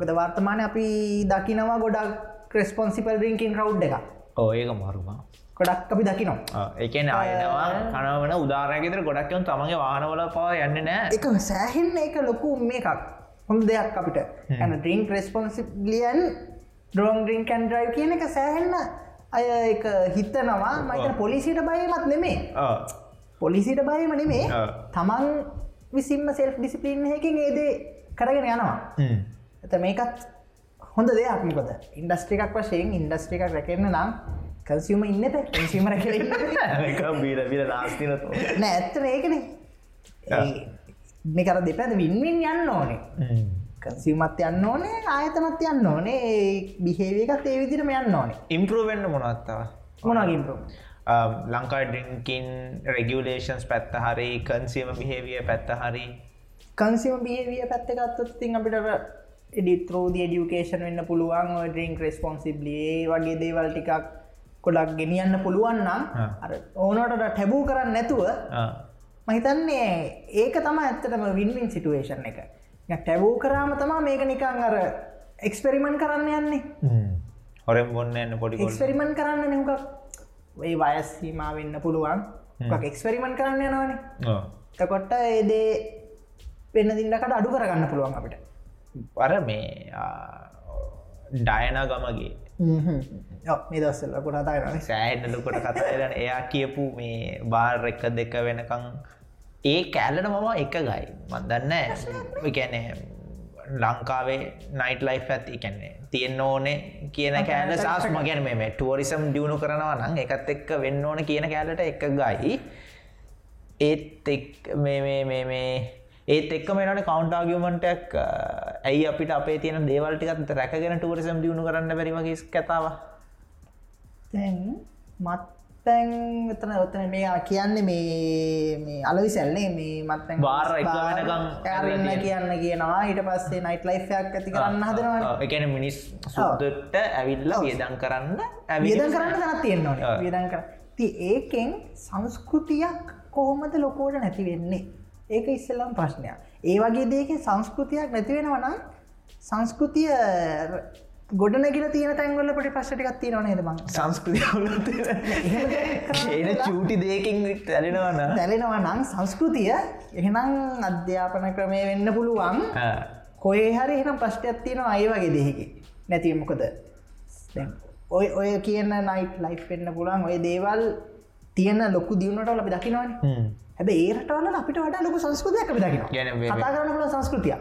ගොද වර්තමාන අපි දකිනවා ගොඩක් ක්‍රෙස්පොන්සිපල් රිංකින් රව් එක ඕ ඒක මරුමා ගොඩක් අපි දකිනවා. එකන අයනවා කනවන උදාරයගෙතර ගොඩක්යන් තමගේ වානවල පවා යන්න නෑ. එක සෑහෙන්න එක ලොකු මේකක්. හොඳ දෙයක් අපිට. ඇන ඩ්‍රිංක් රෙස්පොන්සිලියන් ඩ්‍රෝන් ඩ්‍රිංක් කන් ඩ්‍රයි් කියන එක සෑහෙන්න අය එක හිතනවා. මයිත පොලිසිට බයමත් නෙමේ පොලිසිට බයම නෙමේ. තමන් විසින්ම සෙල් ඩිසිපලින් හැකින් ඒදේ කරගෙන යනවා ඇත මේකත් හොඳ දෙයක් මොකද? ඉන්ඩස්ට්‍රිකක් වශයෙන් ඉන්ඩස්ට්‍රිකක් රැකෙන්න්න නම් කල්සිම ඉන්නත ඉසිම රැක බීල බිල නාස්තිනතු නෑ ඇත්තන ඒකන මේ කර දෙපැද වින්වින් යන්න ඕනේ. කන්සිමත් යන්න ඕනේ ආයතනත් යන්න ඕනේ බිහේවකත් ඒ විදිරම යන්න ඕනේ. ඉම්පරවෙන්න මොනත්තව මොනගින්පු ලංකා ඩිංකින් රෙගියලේෂන්ස් පැත්ත හරි කන්සිීම බිහේවිය පැත්ත හරි. කන්සිම බියවිය පැත්තකත්තුත් තින් අපිට එඩිත්‍රෝද ඩියුකේෂන් වෙන්න පුළුවන් ඩිංක් රෙස්පොන්සිබ්ලියේ වගේ දේවල් ටිකක් කොඩක් ගෙනියන්න පුළුවන් නම් ආ. අර ඕනට ටැබූ කරන්න නැතුව මහිතන්නේ ඒක තම ඇත්තටම වින්වින් සිටුවේෂන් එක. ටැබූ කරාම තමා මේක නිකං අර එක්ස්පෙරිමන් කරන්න යන්නේ. හොරෙන් බොන්න එන්න පොඩි එක්ස්පෙරිමන් කරන්න නෙහුකක් ඒ වයස්සීම වෙන්න පුළුවන්. එක්ස්පෙරිමන් කරන්න යනවනේ. තකොට ඒදේ වෙන්න දින්නකට අඩු කරගන්න පුළුවන් අපිට අර මේ ඩයනා ගමගේ. මේ දස්සල්ල කොටතායන සෑන්නලකොට කතාරන එයා කියපු මේ බාර් එක දෙක වෙනකං ඒ කෑල්ලට මම එක ගයි. මන්දන්න ගැන ලංකාවේ නයිට ලයි් ඇති කැන්නේ තියෙන් ඕනේ කියන කෑල සාස්ම ගැන මේ ටුවරිසම් දියුණු කරනවා නම් එකත් එක්ක වෙන්න ඕන කියන කෑලට එක ගයි. ඒත් එක් මේ මේ ඒත් එක් මේට කවන්ටාගමටක් ඇයි අපිට අපේ තියෙන දේවල්ටිකත් රැකගෙන ටුවරිසම් දියුණු කරන්න බැරිවගේ කතාව තැන් මත්තැන් එතන ඔතන මේ කියන්න මේ මේ අලවි සැල්ලේ මේ මත්තැන් බාර් ඇරන්න කියන්න කියනවා. ඊට පස්සේ නයිට් ලයිෆයක් ඇති කරන්න හදනවා එකන මිනිස් සුද්දට ඇවිල්ල වියදන් කරන්න වියදන් කරන්න තැනත් තියෙන්න ආ. ඕන වියදන් කර ති ඒකෙන් සංස්කෘතියක් කොහොමද ලොකෝට නැති වෙන්නේ ඒක ඉස්සල්ලම් ප්‍රශ්නයක්. ඒ වගේ දේක සංස්කෘතියක් නැතිවෙනවනම් සංස්කෘතිය ගොඩනැගිල තියෙන තැන්ගොල්ල පටි පස්සටිකක් තියෙන නේද බං සංස්කෘතිය ඒන චූටි දෙකින් තැලෙනවන දැලෙනවා නම් සංස්කෘතිය එහෙනම් අධ්‍යාපන ක්‍රමය වෙන්න පුළුවන්. කොේ හරි එහෙනම් ප්‍රශ්ටයක් තියෙනවා අයි වගේ දෙහිකි නැතිවමකොද ඔය ඔය කියන්න නයිට් ලයි් වෙන්න පුළුවන්. ඔය දේවල් තියෙන ලොකු දියුණට ලබි දකිනවාන. හැබ ඒරටවල අපිට වඩා ලොකු සංස්කෘතියක් අපි දකින ගැන මේ- කතා කරන්න පුල සංස්කෘතිය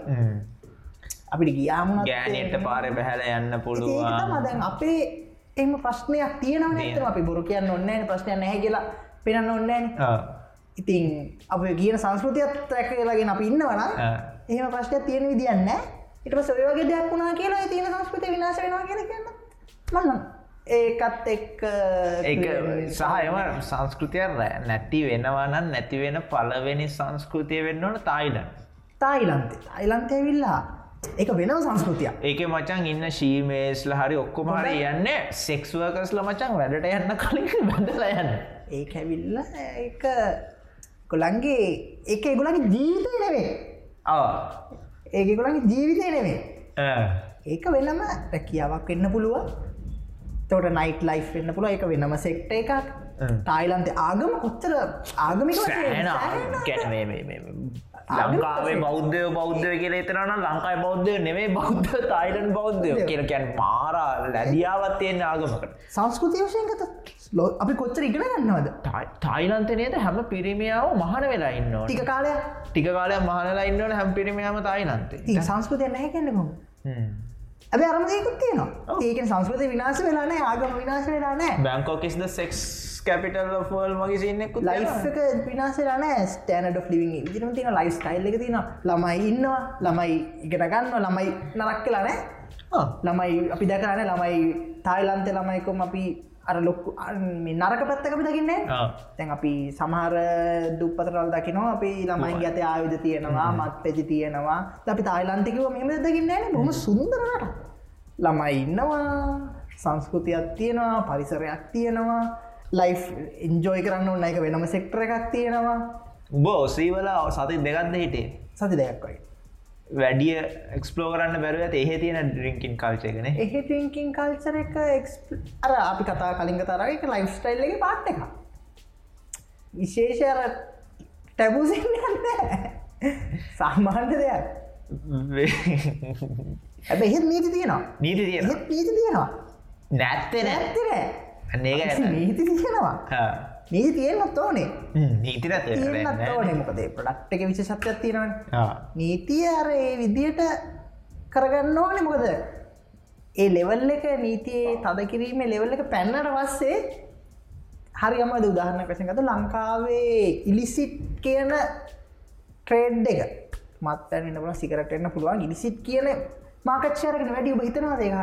අපිට ගියාමුණ ගෑනයට පාර බැහැල යන්න පුළුවන්. දැන් අපේ එම ප්‍රශ්නයක් තියෙනව. නතම අපි බොරු කියන්න ඔන්නන ප්‍රශ්නය නැහැ කියලා පෙනන්න ඔන්නෑන ඉතින් අප කියන සංස්කෘතියත් රැක වෙලාගෙන අපි ඉන්නවන එහෙම ප්‍රශ්නයක් තියෙන විදින්න ඉට සොයවගේ දෙයක් වුණා කියලා තියෙන සංස්කෘතිය විනාශ වෙනවා කියලා කියන්න මන්න ඒකත් එක් ඒක සහයම සංස්කෘතිය නැති වෙනවනන් නැතිවෙන පලවෙනි සංස්කෘතිය වෙන්න ඕන තායිලන් තායිලන්තේ. තායිලන්තය විල්ලා එක වෙනව සංස්කෘතිය ඒක මචන් ඉන්න ශීමේස්ල හරි ඔක්කොම හරි යන්න සෙක්ස්වර්කස්ල මචන් වැඩට යන්න කලින් බැඳල යන්න. ඒ ඇවිල්ල එක කොළන්ගේ එක එගුලගේ ජීවිතය නෙවේ ඒක ගොලගේ ජීවිතය නෙවේ ඒක වෙනම රැකියාවක් වෙන්න පුළුව තොට නයිට ලයි් වෙන්න පුළුව එක වෙනම සෙක්ට එකක්. තායිලන්තේ ආගම කොච්චර ආගමික ලංකාවේ බෞද්ධය බෞද්ධය කියල එතරන ලංකායි බෞද්ධය නෙවේ බෞද්ධ තායිලන් බෞද්ධය කියලකැන් පාර ලැදියාවත්යයෙන් ආගමකට. සංස්කෘතිය වශයන්ගත ලෝ අපි කොච්චර ඉගෙන ගන්නවද? තායිලන්තනයද හැම පිරිමියාව මහන වෙලා ඉන්න ටික කාලය ටික කාලය මහනලා ඉන්නවන හැම පිරිමියාම තායිලන්තේ. සංස්කෘතිය නැහැ කන්න කොම ඇබ අරමයකුත් තියෙනවා. ඒකන සංස්කෘති විනාශ වෙලානෑ ආගම විනාශ වෙලානෑ බැංකෝකිස්ද සෙක්ස් කැපිටල් ෆල් මගේ සින්නෙක්කු ලයික විනාසරන ස්ටනඩ ලිවිං විදිරම තින ලයිස් ටයිල්ල එක තින ළමයි ඉන්නවා. ළමයි ඉගෙන ගන්න ළමයි නරක් කලානෑ ළමයි අපි දැකරන ළමයි තායිලන්තේ ළමයිකොම අපි අර ලොක්කු නරක පැත්තකම දකින්නේ තැන් අපි සමහර දුපතරල් දකිනවා අපි ළමයි ගත ආයුධ තියෙනවා මත් පෙති තියෙනවා. අපි තායිලන්තිකව මෙම දකින්න බොම සුන්දරට ළමයි ඉන්නවා සංස්කෘතියක් තියෙනවා පරිසරයක් තියෙනවා. ලයි් එන්ජෝයි කරන්න ඔන්න එක වෙනම සෙක්ටර එකක් තියෙනවා. උබ ඔසීවල සති දෙගත්ද හිටේ සති දෙයක්වයි වැඩිය එක්ස්පලෝ කරන්න බැරුව ඇත. එහෙ තියෙන ඩිරිංකින් කල්චයකන එහෙ ටිංකින් කල්චර එක අර අපි කතා කලින්ග තරක ලයිෆ්ස්ටයිල්ලගේ පාට් එක විශේෂ අර ටැබූසින්න සාමාන්‍ය දෙයක්. ඇබ එහෙත් නීති තියෙනවා. නීති එහෙත් නීති තියෙනවා. නැත්තේ නෑ. ඇත්තන අන්නේක නීති තියෙනවා නීති තියෙන්න්නත් ඕනේ. නීති නැත තියෙන්න්නත් ඕනේ. මොකදේ ප්‍රඩක්් එක විශෂත්යක් තියෙනවා නීතිය අර විදියට කරගන්න ඕනේ. මොකද ඒ ලෙවල් එක නීතියේ තද කිරීමේ ලෙවල් එක පැන්නට පස්සේ හරි අමද උදාහරණ ප්‍රසගත ලංකාවේ ඉලිසිට් කියන ට්‍රේඩ් එක. මත්තැන් ඉන්නපුල සිකරට එන්න පුළුවන්. ඉලිසිට් කියන මාකච්චාරකට වැඩි ඔබ හිතනවා දෙක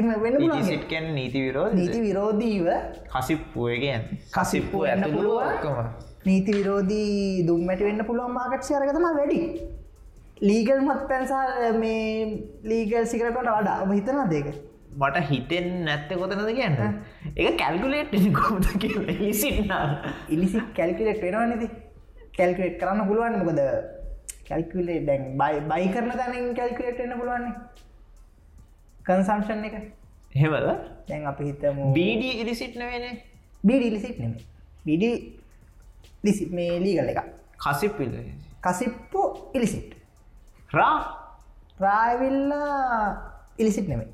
එම වෙන සිට්කැන් නීති විරෝධ නීති විරෝධීව කසිප්පුවගෙන් කසිප්පු එන්න පුළුවන්. නීති විරෝධී දුම්මැටි වෙන්න පුළුවන් මාකච්චාරකතම වැඩි. ලීගල් මත් පැන්සා මේ ලීගල් සිකරට වඩා. හිතන දෙක මට හිතෙන් නැත්ත කොතනද කියන්න? එක කැල්කුලේට් කොමද සිට්නා ඉලිසි කැල්කිලෙට් වෙනවා නැති කැල්කුලෙට් කරන්න පුළුවන් මොකද? කැල්කුලේ දැන් බයි බයි කරන තැනින් කැල්කුලෙට් එන්න පුළුවන්නේ කන්සම්ෂන් එක. හෙවද දැන් අපි හිතමු බීඩ ඉරිසිට්න වෙන බිඩි ලිසිට් නෙම බිඩි ලිසි මේ ලීගල එක කසිප්පිල කසිප්පු ඉලිසිට් රා? රායවිල්ලා ඉලිසිට් නෙමේ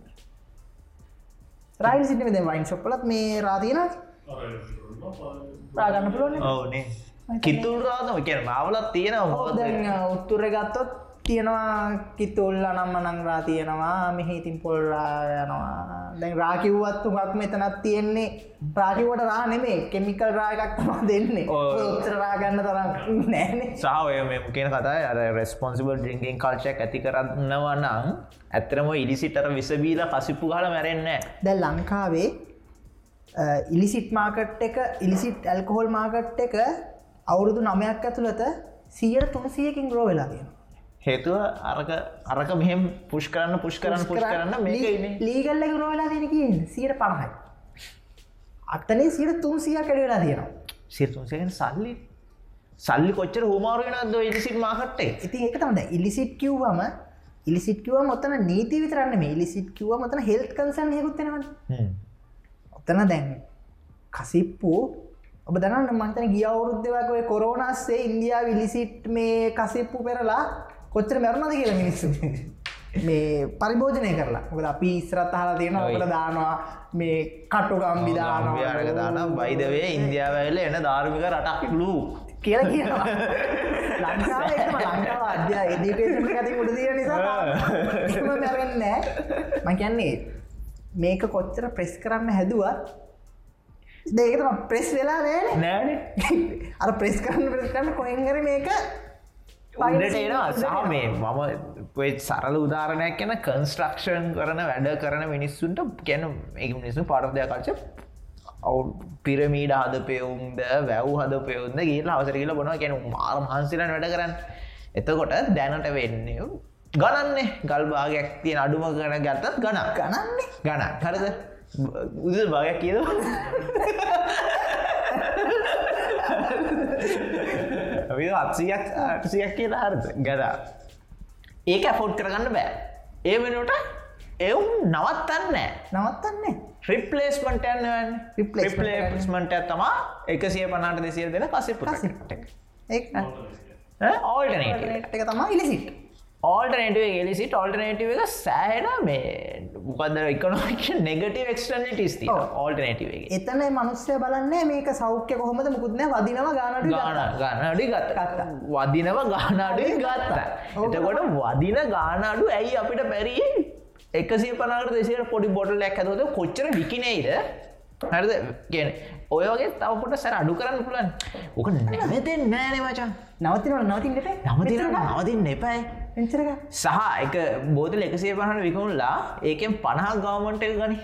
රයිල් සිටම ද වයින් ශොප්පලත් මේ රාතියන රාගන්න පුළුවන් ඕනේ කිතුරාදම කියන මාවලත් තියෙනවා දැන් උත්තුර ගත්තොත් තියෙනවා කිතුල්ල නම්ම නංරා තියෙනවා මෙහි ඉතින් පොල්රා යනවා. දැන් රාකිව්වත් උගක් මෙතනත් තියෙන්නේ ප්‍රාකිවට රා නෙමේ කෙමිකල් රායකක් තම දෙන්නේ. උත්තර රාගන්න තරම් නෑනේ සාහය මෙම කියන කතායි අර රෙස්පොන්සිබල් ඩිංගින් කල්චක් ඇති කරන්නවා නම් ඇත්තරම ඉලිසිටර විසබීල කසිප්පු හල මැරෙන්න දැ ලංකාවේ ඉලිසිට් මාකට් එක ඉලිසිට් ඇල්කොහොල් මාකට් එක අවුරුදු නමයක් ඇතුළත සියට තුනසියකින් රෝ වෙලා තියෙන හේතුව අරක අරක මෙහෙම පුෂ් කරන්න පුෂ් කරන්න පුෂ් කරන්න මේක ලීගල්ලක රෝවෙලා තියෙනකින් සියට පණහයි. අත්තනේ සියට තුන්සිය කැඩවෙලා තියෙනවා. සිරතුන්සයෙන් සල්ලි. සල්ලි කොච්චර හෝමාරුවෙන ද ඉලිසිට මාකට්ටේ ඉතින් එක තමට ඉලිසිට් කිව්වම ඉලිසිට් කිව මොතන නීති විතරන්න මේ ඉලිසිට් කිව මතන හෙල්ත් කන්සන් යකුත්තෙනව ඔත්තන දැන් කසිප්පු ඔබ දන්න මන්තන ගිය අවුරුද්ධවකය කොරෝනස්සේ ඉන්දයා විලිසිට් මේ කසිප්පු පෙරලා කොච්චර මැරුණද කියලා මිනිස්සු? මේ පරිභෝජනය කරලා. මොකද අපි ඉස්රත් හලා තියෙන ඔකට දානවා මේ කට්ටුකම් විදානවා අරක දාන බයිදවේ ඉන්දියාවල එන ධාර්මික රටක් ලූ කියලා කියනවා. ලංකාව අධ්‍යා එඩිටේෂන් ඇති මුඩ දිය නිසා මැරෙන්න මං කියන්නේ මේක කොච්චර ප්‍රෙස් කරන්න හැදුවත් දේකතම ප්‍රෙස් වෙලා නෑ නෑන. අර ප්‍රෙස් කරන්න ප්‍රෙස් කරන්න කොහෙන්ගර මේක සහ මේ මම සරල උදාරණයක් කියන කන්ස්ට්‍රක්ෂන් කරන වැඩ කරන මිනිස්සුන්ට ගැන ඒ මිනිස්සු පරදය කල්ච අවු පිරමීඩ හද පෙවුන්ද වැව් හද පෙවුන්ද කියලා අවසර කියල බොන ගැන මාර මහන්සිලන් වැඩ කරන්න. එතකොට දැනට වෙන්නේ ගණන්නේ. ගල්භාගයක් තියෙන අඩුම ගන ගත්තත් ගන ගණන්නේ? ගණ හරිද? උද භාගයක් කියද අත්සියක් අටසියක් කියලා හරද? ගඩා ඒක ඇෆෝඩ් කරගන්න බෑ. ඒ වෙනට එවුම් නවත්තන්න. නවත්තන්නේ. රිපලේස්මට යන්න රිපලේස්මට තමා එකසිය පනාට දෙසිය දෙන පසේ ඒ ඕල්ටනේට එක. තමා ඉලිසිට ඕල්ටනේටව එලිසිට ඕල්ටනේටව එක සෑහෙන මේ මොකද එකනොමික නෙගටව ක්ස්ටනිටස් ති ඕල්ටනේටව එතන මනුස්්‍යය බලන්නේ මේක සෞඛ්‍ය කොහොමද? මුකුත්න වදිනව ගානට ගාන ගානඩි ගත්ත. වදිනව ගානාඩුයි ගත්තා. එතකොට වදින ගානාඩු ඇයි අපිට පැරී එකසිය පනාට දෙසියට පොඩි බොටල් ඇක් ඇතුද කොච්චර විකිනේද හරිද? කියන ඔය වගේ තවපොට සැර අඩු කරන්න පුලන් ඕක නැමතෙන් නෑනේ වචා නවතිනට නවතින්ට නවතින නවතින් එපයි සහ එක බෝතල එකසේ පහන විකුණලා ඒකෙන් පණහක් ගවමන්ට එක ගනි.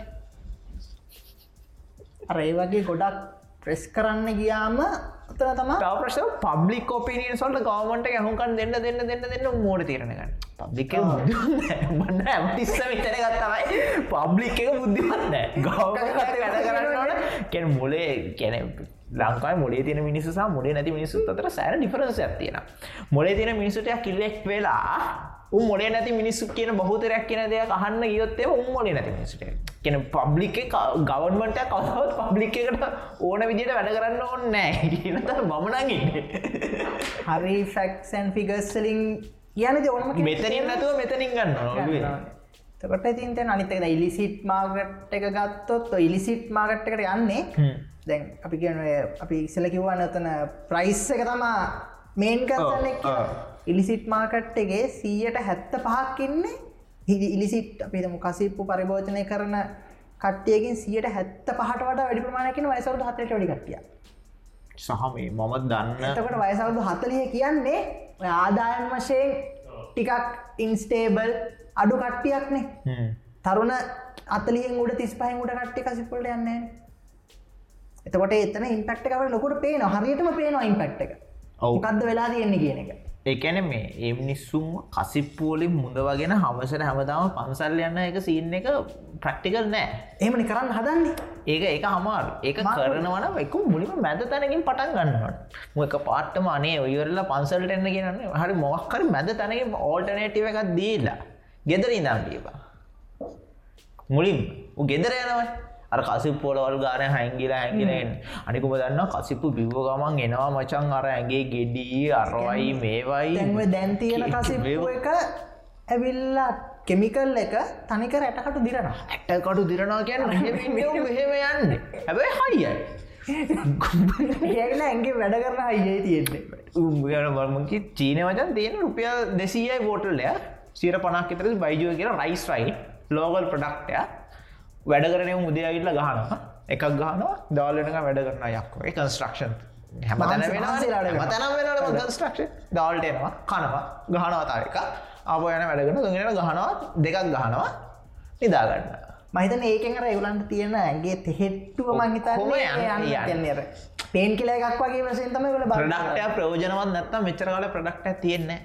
අර ඒ වගේ ගොඩක් ප්‍රෙස් කරන්න ගියාම අතන තමා තව ප්‍රශ්න පබ්ලික් ඔපිනියන් සොල්ට ගවමට හුකන් දෙන්න දෙන්න දෙන්න දෙන්න මෝඩ තිරණගන්න පබ්ලික් බන්න ඇමටිස්ස විතර ගත්තමයි පබ්ලික් එක බුද්ධිමත්න ගව කැන මොලේ කැන ලංකායි මොලේ තින මිනිසු සහ මොලේ නැති මිනිසු අතර සෑන ඩිෆරන්ස ඇතියෙන මොලේ තින මිනිසුට කිල්ලෙක් වෙලා උ මොලේ නැති මිනිස්සු කියන බහතරයක් කියන දෙයක් අහන්න ගියොත්තේ උම් මොලේ නැති මිනිසුට කියන පබ්ලික් ගවන්මට කවවත් පබ්ලික් එකට ඕන විදිට වැඩ කරන්න ඕන්න කියනත මමනගන්න හරි ෆැක්සන් ෆිගස්සලින් කියන ඕනම මෙතනින් නැතුව මෙතනින් ගන්න තකොට තින්ත අනිතක ඉලිසිට් මාගට් එක ගත්තොත් ඉලිසිට් මාගට් එකට යන්නේ දැන් අපි කියන අපි ඉස්සල කිව්වන්න ඔතන ප්‍රයිස් එක තමා මේන් ගන්න ඉලිසිට් මාකට්ගේ සීයට හැත්ත පහක්කින්නේ හිදි ඉලිසිට් අපිතම කසිප්පු පරිභෝජනය කරන කට්ටියකින් සියට හැත්ත පහට වට වැඩි ප්‍රමාණයකින් වයසවරු හතට ඩි කටිය සහ මේ මම දන්න. එතකට වයසවරුදු හතලිය කියන්නේ ආදායන් වශයෙන් ටිකක් ඉන්ස්ටේබල් අඩු කට්ටියක්නේ තරුණ අතලියෙන් උඩ තිස් පහෙන් උඩ කට්ටි කසිපොලට යන්නේ එතකොට එතන ඉම්පෙක්ට එකවට ලොකුට පේන හරියටම පේනවා ඉම්පෙක්් එක. ඔවුකක්ද වෙලා තියෙන්නේ කියන එක. ඒකැන මේ ඒ මිනිස්සුම් කසිප්පුවලින් මුද වගෙන හමසට හැමදාම පන්සල් යන්න එක සින්න එක ප්‍රක්ටිකල් නෑ. එමනි කරන්න හදන්නේ. ඒක ඒක හමාර ඒක කරනවන එක මුලිම මැද තැනකින් පටන් ගන්නවට මොක පාට්ටම අනේ ඔයරල්ල පන්සල්ට එන්න කියන්න හරි මොක්කර මැද තැනක ඕල්ටනේටව එකක් දීලා ගෙදර ඉදම් දීපා මුලින් ගෙදර යනවයි අර කසිප් පොලවල් ගාන හැංගිලා හැඟිලෙන් අනිකුම දන්න කසිප්පු බිව්ව ගමන් එනවා මචන් අර ඇගේ ගෙඩී අරවයි මේවයි. දැන් තියෙන කසිප්පු එක ඇවිල්ලා කෙමිකල් එක තනික රැටකට දිරන ඇටකටු දිරනවා කියන්න මෙහෙම යන්න. හැබයි හයියි ඒල ඇගේ වැඩ කරන අයියේ තියෙන්නේ. යන බර්මකි චීන වචන් තියෙන රුපියල් දෙසීයි බෝටල්ලය සිර පනක් එතර බයිජෝ කියෙන රයිස් රයි ලෝගල් ප්‍රඩක්ටය වැඩ කරනය මුදයාවිල්ල ගහනවා. එකක් ගහනවා දවල්ලනක වැඩ කරන යක්ව කන්ස්ට්‍රක්ෂන් හැම තැන වෙන තැන වෙන කන්ස්ට්‍රක්ෂ දවල්ටයනවා කනවා ගහනවතාව එක අප යන වැඩගෙන තුගෙන ගහනවා දෙකක් ගහනවා නිදාගන්න මහිතන ඒකෙන් අර එවලන්ට තියෙන ඇගේ තෙහෙට්ටුව යන්නර පේන් කියල එකක් වගේ වසෙන් තම ල ප්‍රඩක්ටය ප්‍රෝජනවත් නැත්තම් මෙචර කාල ප්‍රඩක්ට තියෙන්නේ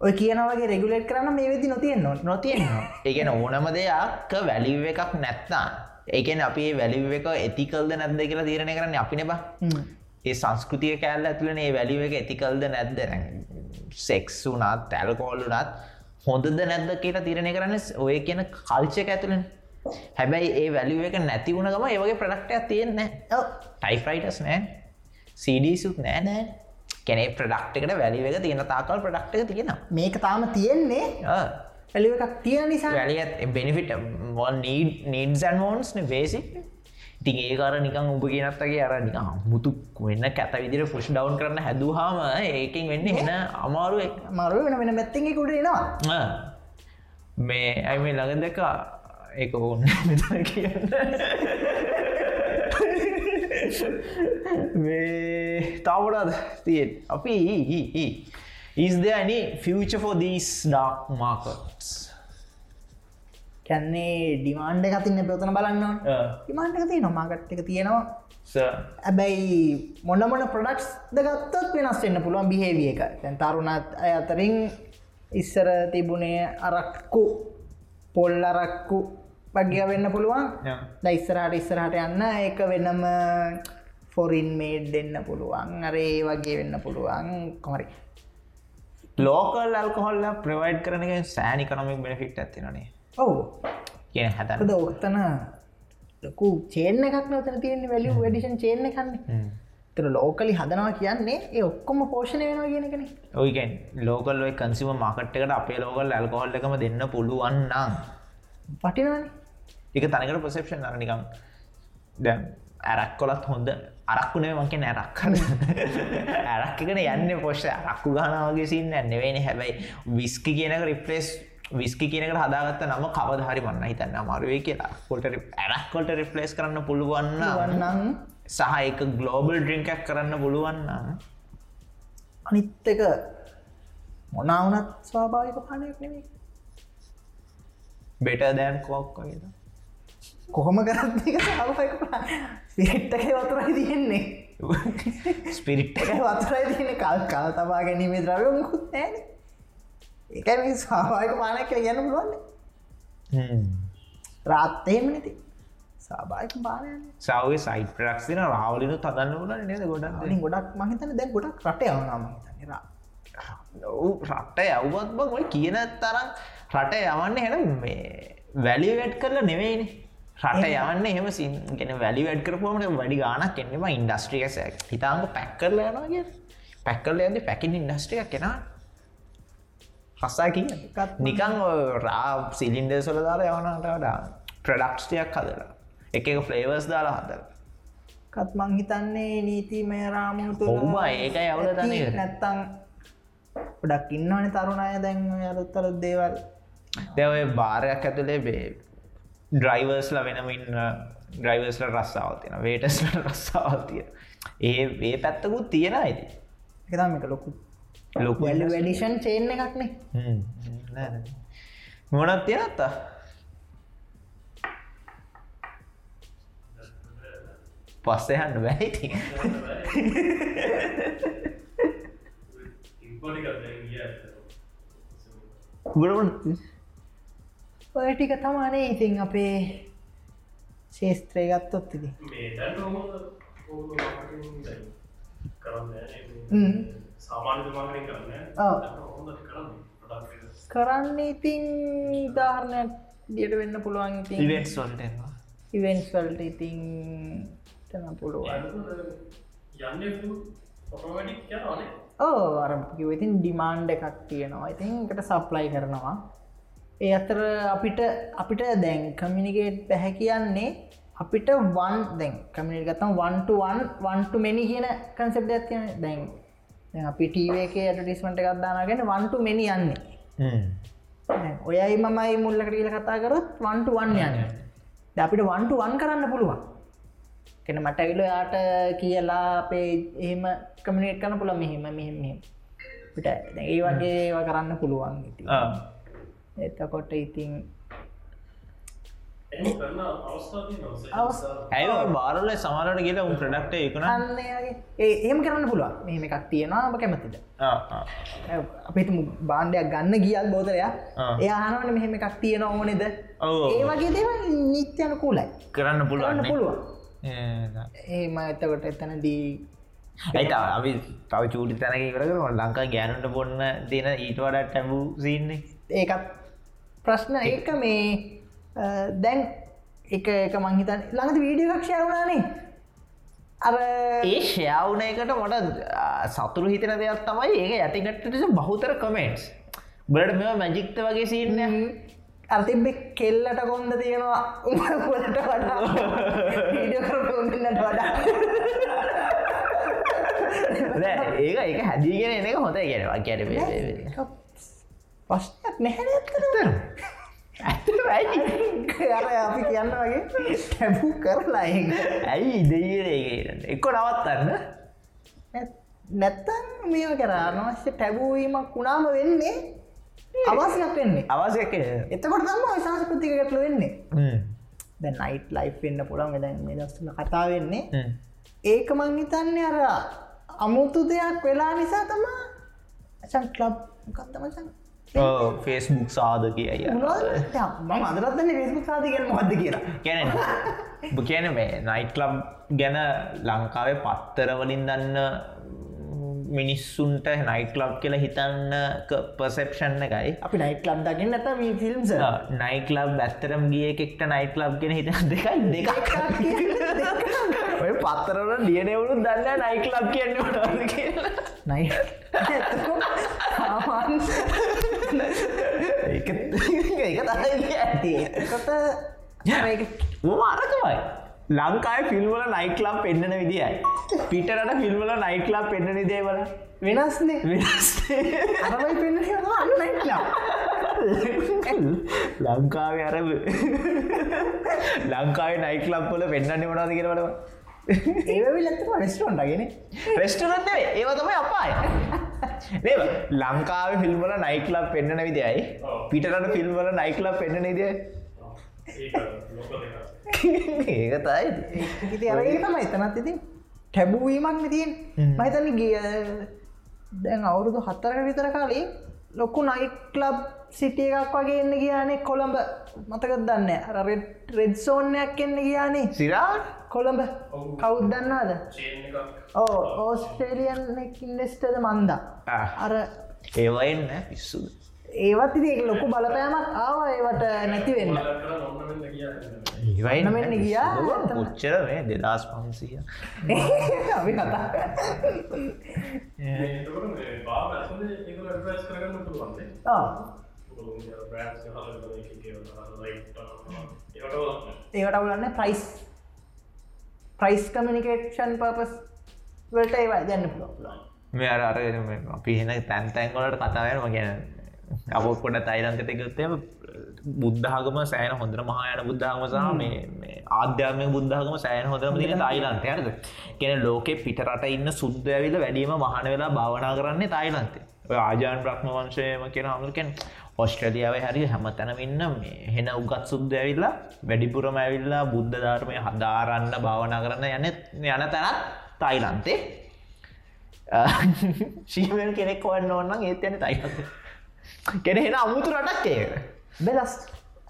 ඔය කියනවගේ රෙගුලේට් කරන්න මේ වෙදි නොතියෙන් නොතියෙනවා. ඒගෙන ඕනම දෙයක් වැලිව් එකක් නැත්තා ඒකෙන් අපි වැලිව් එක ඇතිකල්ද නැද්ද කියලා තීරණය කරන්න අපි නෙබ ඒ සංස්කෘතිය කෑල්ල ඇතුලන ඒ වැලිව එක ඇතිකල්ද නැද්ද? සෙක්ස් වුනාත් තැල්කෝල්ලුනත් හොඳද නැද්ද කියලා තීරණය කරන්න ඔය කියන කල්චක ඇතුළෙන් හැබැයි ඒ වැලිුව එක නැති වුණ ගම ඒවගේ ප්‍රඩක්ටයක් තියෙන්නේ ටයිෆයිටස් නෑ සඩසුත් නෑ නෑ කැනෙ ප්‍රඩක්්කට වැලිව එක තියෙන තාකල් ප්‍රඩක්්ක තියෙන මේක තාම තියෙන්නේ ඇලිව එකක් තියෙන නිසා. වැලිත් බෙනිෆිට නීඩ් නීඩ්සන් වෝන්ස්න බේසික් ඉතින් ඒකාර නිකං උඹ කියනත්තගේ අර නික මුතු වෙන්න කැත විදිර පුෂ් ඩවන් කරන්න හැදුහාම ඒකින් වෙන්න එන අමාරු මරු වෙන වෙන මැත්තගේ කුඩ එනවා. මේ ඇයි මේ ළඟ දෙක ඒක ඔන්න කියන්න තවටද තියෙන් අපි is there any future for these dark markets? කැන්නේ ඩිමාන්ඩ එකතින්න ප්‍රතන බලන්න ඩිමාන්ඩ එක තිය නොමාගට් එක තියෙනවා. ඇබැයි මොන්නමොන ප්‍රඩක්ස් දගත්තත් වෙනස් වෙන්න පුළුවන් බිහේවිය එක. තැන් තරුණත් අය අතරින් ඉස්සර තිබුණේ අරක්කු පොල් අරක්කු වගිය වෙන්න පුළුවන්. දයිස්සරහට ඉස්සරහට යන්න ඒක වෙනම ෆොරින් මේඩ් දෙන්න පුළුවන්. අරේ වගේ වෙන්න පුළුවන්. කොමරි ලෝකල් අල්කොහොල්ල ප්‍රවයිඩ් කරන සෑනි කනමික් බෙනෆිට් ඇතිනේ ඔවු. කියන හැතද ඔක්තන ලොකු චේන එකක් නතන තියෙන වැලි වැඩිෂන් චේන කන්නේ තර ලෝකලි හදනවා කියන්නේ ඒ ඔක්කොම පෝෂණය වෙනවා කියනකන ඔයකන් ලෝකල් කන්සිම මාකට්කට අපේ ලෝකල් ඇල්කොහොල්ල එකම දෙන්න පුළුවන්නම් පටිනවනේ එක තනිකට ප්‍රසෙප්ෂන් අර නිකම් දැම් ඇරක් කොලත් හොඳ. අරක්කුනේ මක නැරක් ඇරක්කන යන්න පොෂ අරක්කු ගානාවගේ සින්න නෙවෙනි හැබැයි විස්කි කියනක රිපලේස් විස්කි කියනකට හදාගත්ත නම කවදහරි මන්න හිතන්න අමාරුවේ කියලා. පොට ඇරක්කොට රිපලේස් කරන්න පුළුවන්න වන්නම් සහ එක ගලෝබල් ඩ්‍රිංකක් කරන්න පුළුවන්න අනිත්තක මොනවනත් ස්වාභාවික පානයක් නෙවේ බෙට දෑන් කෝක් වගේද කොහොම කරත් එක සාපයක පිට්ටක වතුරයි තියෙන්නේ. ස්පිරිට් එක. වතුරයි තියෙන කල් කල් තබා ගැනීමේ ද්‍රවය මුකුත් නෑන එකයි සාවායක පානයක් කියල ගැන පුළුවන්න. රාත්තයම නැති. සාභායක පානය සවගේ සයිට ප්‍රක්ස් තින රාවලිනු තදන්න වුණ නේද ගොඩක් ගොඩක් මහිතන දැ ගොඩක් රට යවනාම හිතනිරා රට යව්වත් බං ඔය කියන තරම් රට යවන්න හෙන මේ වැලි වැඩ් කරලා නෙවෙයිනි රට යවන්න එහෙම සින් ගෙන වැලි වැඩ් කරපුමට වැඩි ගානක් එන්නෙම ඉන්ඩස්ට්‍රියස හිතාංග පැක්කරල යනගේ පැක්කරල ඇද පැකින් ඉන්ඩස්ට්‍රියක් කෙනා හස්සා කිය නිකං රා සිලින්ඩ සොල දාලා යවනට වඩා ප්‍රඩක්ස්ටියක් හදලා. එක එක ෆ්ලේවර්ස් දාලා හදලා. කත් මං හිතන්නේ නීතිමය ඔව්ම ඒකයි අවුල ඇති තනය නැත්තං ගොඩක් ඉන්නවන තරුණය දැන් අරුත්තර දේවල්. දැවය භාරයක් ඇතුළේ බේ ඩ්‍රයිවර්ස්ල වෙනම ඉන්න ඩ්‍රයිවර්ස්ල රස්සාාව තියෙන වේටස්ල රස්සාාව තිය ඒ ඒ පැත්තකුත් තියෙන අයිති එකතම එක ලොකු ලොකු වැඩිෂන් චේන්න එකක්නේ මොනත් තියෙනත්තා පස්සයහන්න බැයිති ගුණට ඔයටික තමානේ ඉතින් අපේ ශේස්ත්‍රය ගත්තොත් ඉති කරන්න ඉතින් ධාරණයක් දියට වෙන්න පුළුවන් ඉතින් ඉවෙන්ස් වල්ටවා ඉවෙන්ස් වල්ට ඉතින් තන පුළුවන්. ඕ අරකිව ඉතින් ඩිමාන්්ඩ එකක් තියෙනවා. ඉතින් එකට සප්ලයි කරනවා ඒ අතර අපිට අපිට දැන් කමිනිකේට් පැහැ කියන්නේ අපිට වන් දැන් කමිනිට ගතම් වන්ටුවන් වන්ටු මෙනි කියන කන්සෙප්ට ඇතියන දැන් දැන් අපි ටීවක ඇටටිස්මට එකක්දානාගෙන වන්ටු මෙනි යන්නේ. ඔයයි මමයි මුල්ලකට කියල කතා කරත් වන්ටු වන් යන්න. අපිට වන්ටු වන් කරන්න පුළුවන්. කෙන මට ඇවිල යාට කියලා අපේ එහෙම කමිනේට් කන පුළ මෙහෙම මෙහෙම පිට ඒ වගේ කරන්න පුළුවන් එතකොට ඉතින් ඇයි බාරල සමාලට කියලා උන් ප්‍රඩක්ට එකන අන්න ඒ වගේ. ඒ එහෙම කරන්න පුළුවන්. මෙහෙම එකක් තියෙනවා ඔබ කැමතිද? අපිට බාණ්ඩයක් ගන්න ගියල්. ඒ ආනවන මෙහෙම එකක් තියෙන ඕනෙද? ඔව්. ඒ වගේ දේව නිත්‍යයන කූලයි කරන්න කරන්න පුළුවන්. පුළුවන් ඒම එතකොට එතනදී ඇයිත අපි තව චූටි තැනක කරකර ලංකා ගෑනුට බොන්න දෙන ඊට වඩත් ටැබූ සින්නේ ඒකත් ප්‍රශ්න ඒක. මේ දැන් එක එක මංහිතන් ළඟද වීඩිය කක්ෂය වුණානේ. අර ඒ ෂයවුන එකට මට සතුරු හිතන දෙයක් තමයි ඒක ඇතිකටට බහුතර කමෙන්ට්ස් බලට මෙ මැජික්ත වගේ සින්න අර්තිබෙ කෙල්ලට කොන්ද තියෙනවා. උමලට වඩා උන්නට වඩා. ඒක ඒක හැදීගෙන එන එක හොඳ කියෙනවා ගැන ප්‍රශ්නයක් නැහැ ඇත්තට අර අපි කියන්න වගේ ටැබූ කරලා ඇයි ඉදගන එක්ක නවත්තන්න. නැත්තන් මේ කර අනවශ්‍ය ටැබූවීමක් වුණාම වෙන්නේ අවශ්‍යයක් වෙන්නේ. අවසයක් එතකොට තම සංස්කෘතිකටල වෙන්නේ. දැ නයිට් ලයි් වෙන්න පුළන් දැන් මේ දස්සල කතා වෙන්නේ. ඒක මං හිතන්නේ අර අමුතු දෙයක් වෙලා නිසා තමා චන් කලබ් කත්තමචන් ෆේස්බුක් සාධක අය මම අදරත්න්නේ ෆෙස්බුක් සාතිකෙන් මොහද කියලා. කැන කියන මේ නයිට් ලබ් ගැන ලංකාවේ පත්තරවලින් දන්න මිනිස්සුන්ට නයිට ලබ් කියලා හිතන්න පර්සෙප්ෂන්න එකයි. අපි නයිට ලබ් දකින්න නැත මේ ෆිල්ම්ස නයිට ලබ් ඇත්තරම් ගිය එක්ට නයිට ලබ් ගෙන හිත දෙකයි දෙකක්. ඔය පත්තරට ලියනෙවුණු දන්න නයිට ලබ් කියන්න නයි ඒක ඒක තමයි ඇති එකට මාරකමයි ලංකායි ෆිල්ම්වල නයිට ලබ් පෙන්න්නන විදියි පිටරට ෆිල්ම්වල නයිට ලබ් පෙන්න්න නිදේවල වෙනස්නේ වෙනස් අරමයි පෙන්න නයිටලා ලංකාවේ අරබ ලංකාවේ නයිට ලබ්වල පෙන්න්න වනාද කියරවට ඒවි ලත්තම රෙස්ටෝන්ටගෙන රෙස්ටරන්ට ඒව තමයි අපාය. නේ ලංකාව ෆිල්ම්වල නයිට ලබ් පෙන්න්නන විදියි පිටරට ෆිල්ම්වල නයිට ලබ් පෙන්න්න නිදිය ඒක ලොක දෙක ඒක තයි ඉති අරඒ තම එතනත් ඉතින් ටැබුවීමක් තියෙන් මහිතන ගිය දැන් අවුරුදු හත්තරක විතර කාලින් ලොක්කු නයික්ලබ් සිටිය එකක් වගේ එන්න ගියානේ කොළඹ. මතකත් දන්න? අර රෙඩ්සෝනයක් එන්න ගියානේ. සිරා? කොළඹ. එකක්. ඕ ඕස්ට්‍රේලියන් ඉන්ඩෙස්ටද මන්දා. අර ඒවයින්න පිස්සුද ඒවත් ඉති ලොකු බලපෑමක් ආව ඒවට නැති වෙන්න. කර නොන්නවෙන්න කිය ඒවයි නමෙන්න ගියා කොච්චර මේ දෙදස් පන්සිය. අපි කතා එතකොට මේ බා ඇසල එක ඩ්‍රස් කරගන්න පුළුවන්දේ? ආ. බ්‍රන්ස් හල ඒට ඒකට අවුලන්න ප්‍රයිස් ප්‍රයිස් කමිනිකේෂන් පපස් වලට ඒවා දැන්න පුළුවන්. මේ අර අර අපි හෙන තැන් තැන්ගොලට කතාවයනම ගැන අපොත් කොට තයිලන්තට ගත්තම බුද්ධාගම සෑන හොඳර මහායන බුද්ධාගම සහ මේ ආධ්‍යාමය බුද්ධාගම සෑන හොඳරම දින තායිලන්තයනද කියෙන ලෝකෙ පිටරට ඉන්න සුද්ද ඇවිල වැඩීම මහන වෙලා භාවනා කරන්නේ තායිලන්තේ. ආජාන් ප්‍රක්්ම වංශයම කියෙන හමුකෙන් ඔස්ට්‍රලියාව හරි හැම තැනම ඉන්න හෙන උගත් සුද්ද ඇවිල්ලා වැඩිපුරම ඇවිල්ලා බුද්ධ ධර්මය හදාරන්න භාවනා කරන්න යන යන තැනත් තායිලන්තේ. ශීමෙන් කෙනෙක් වන්න ඕන්න ඒත් යන තයිලන්තේ කෙනෙහෙන අමුතු රටක් ඒක. බෙලස්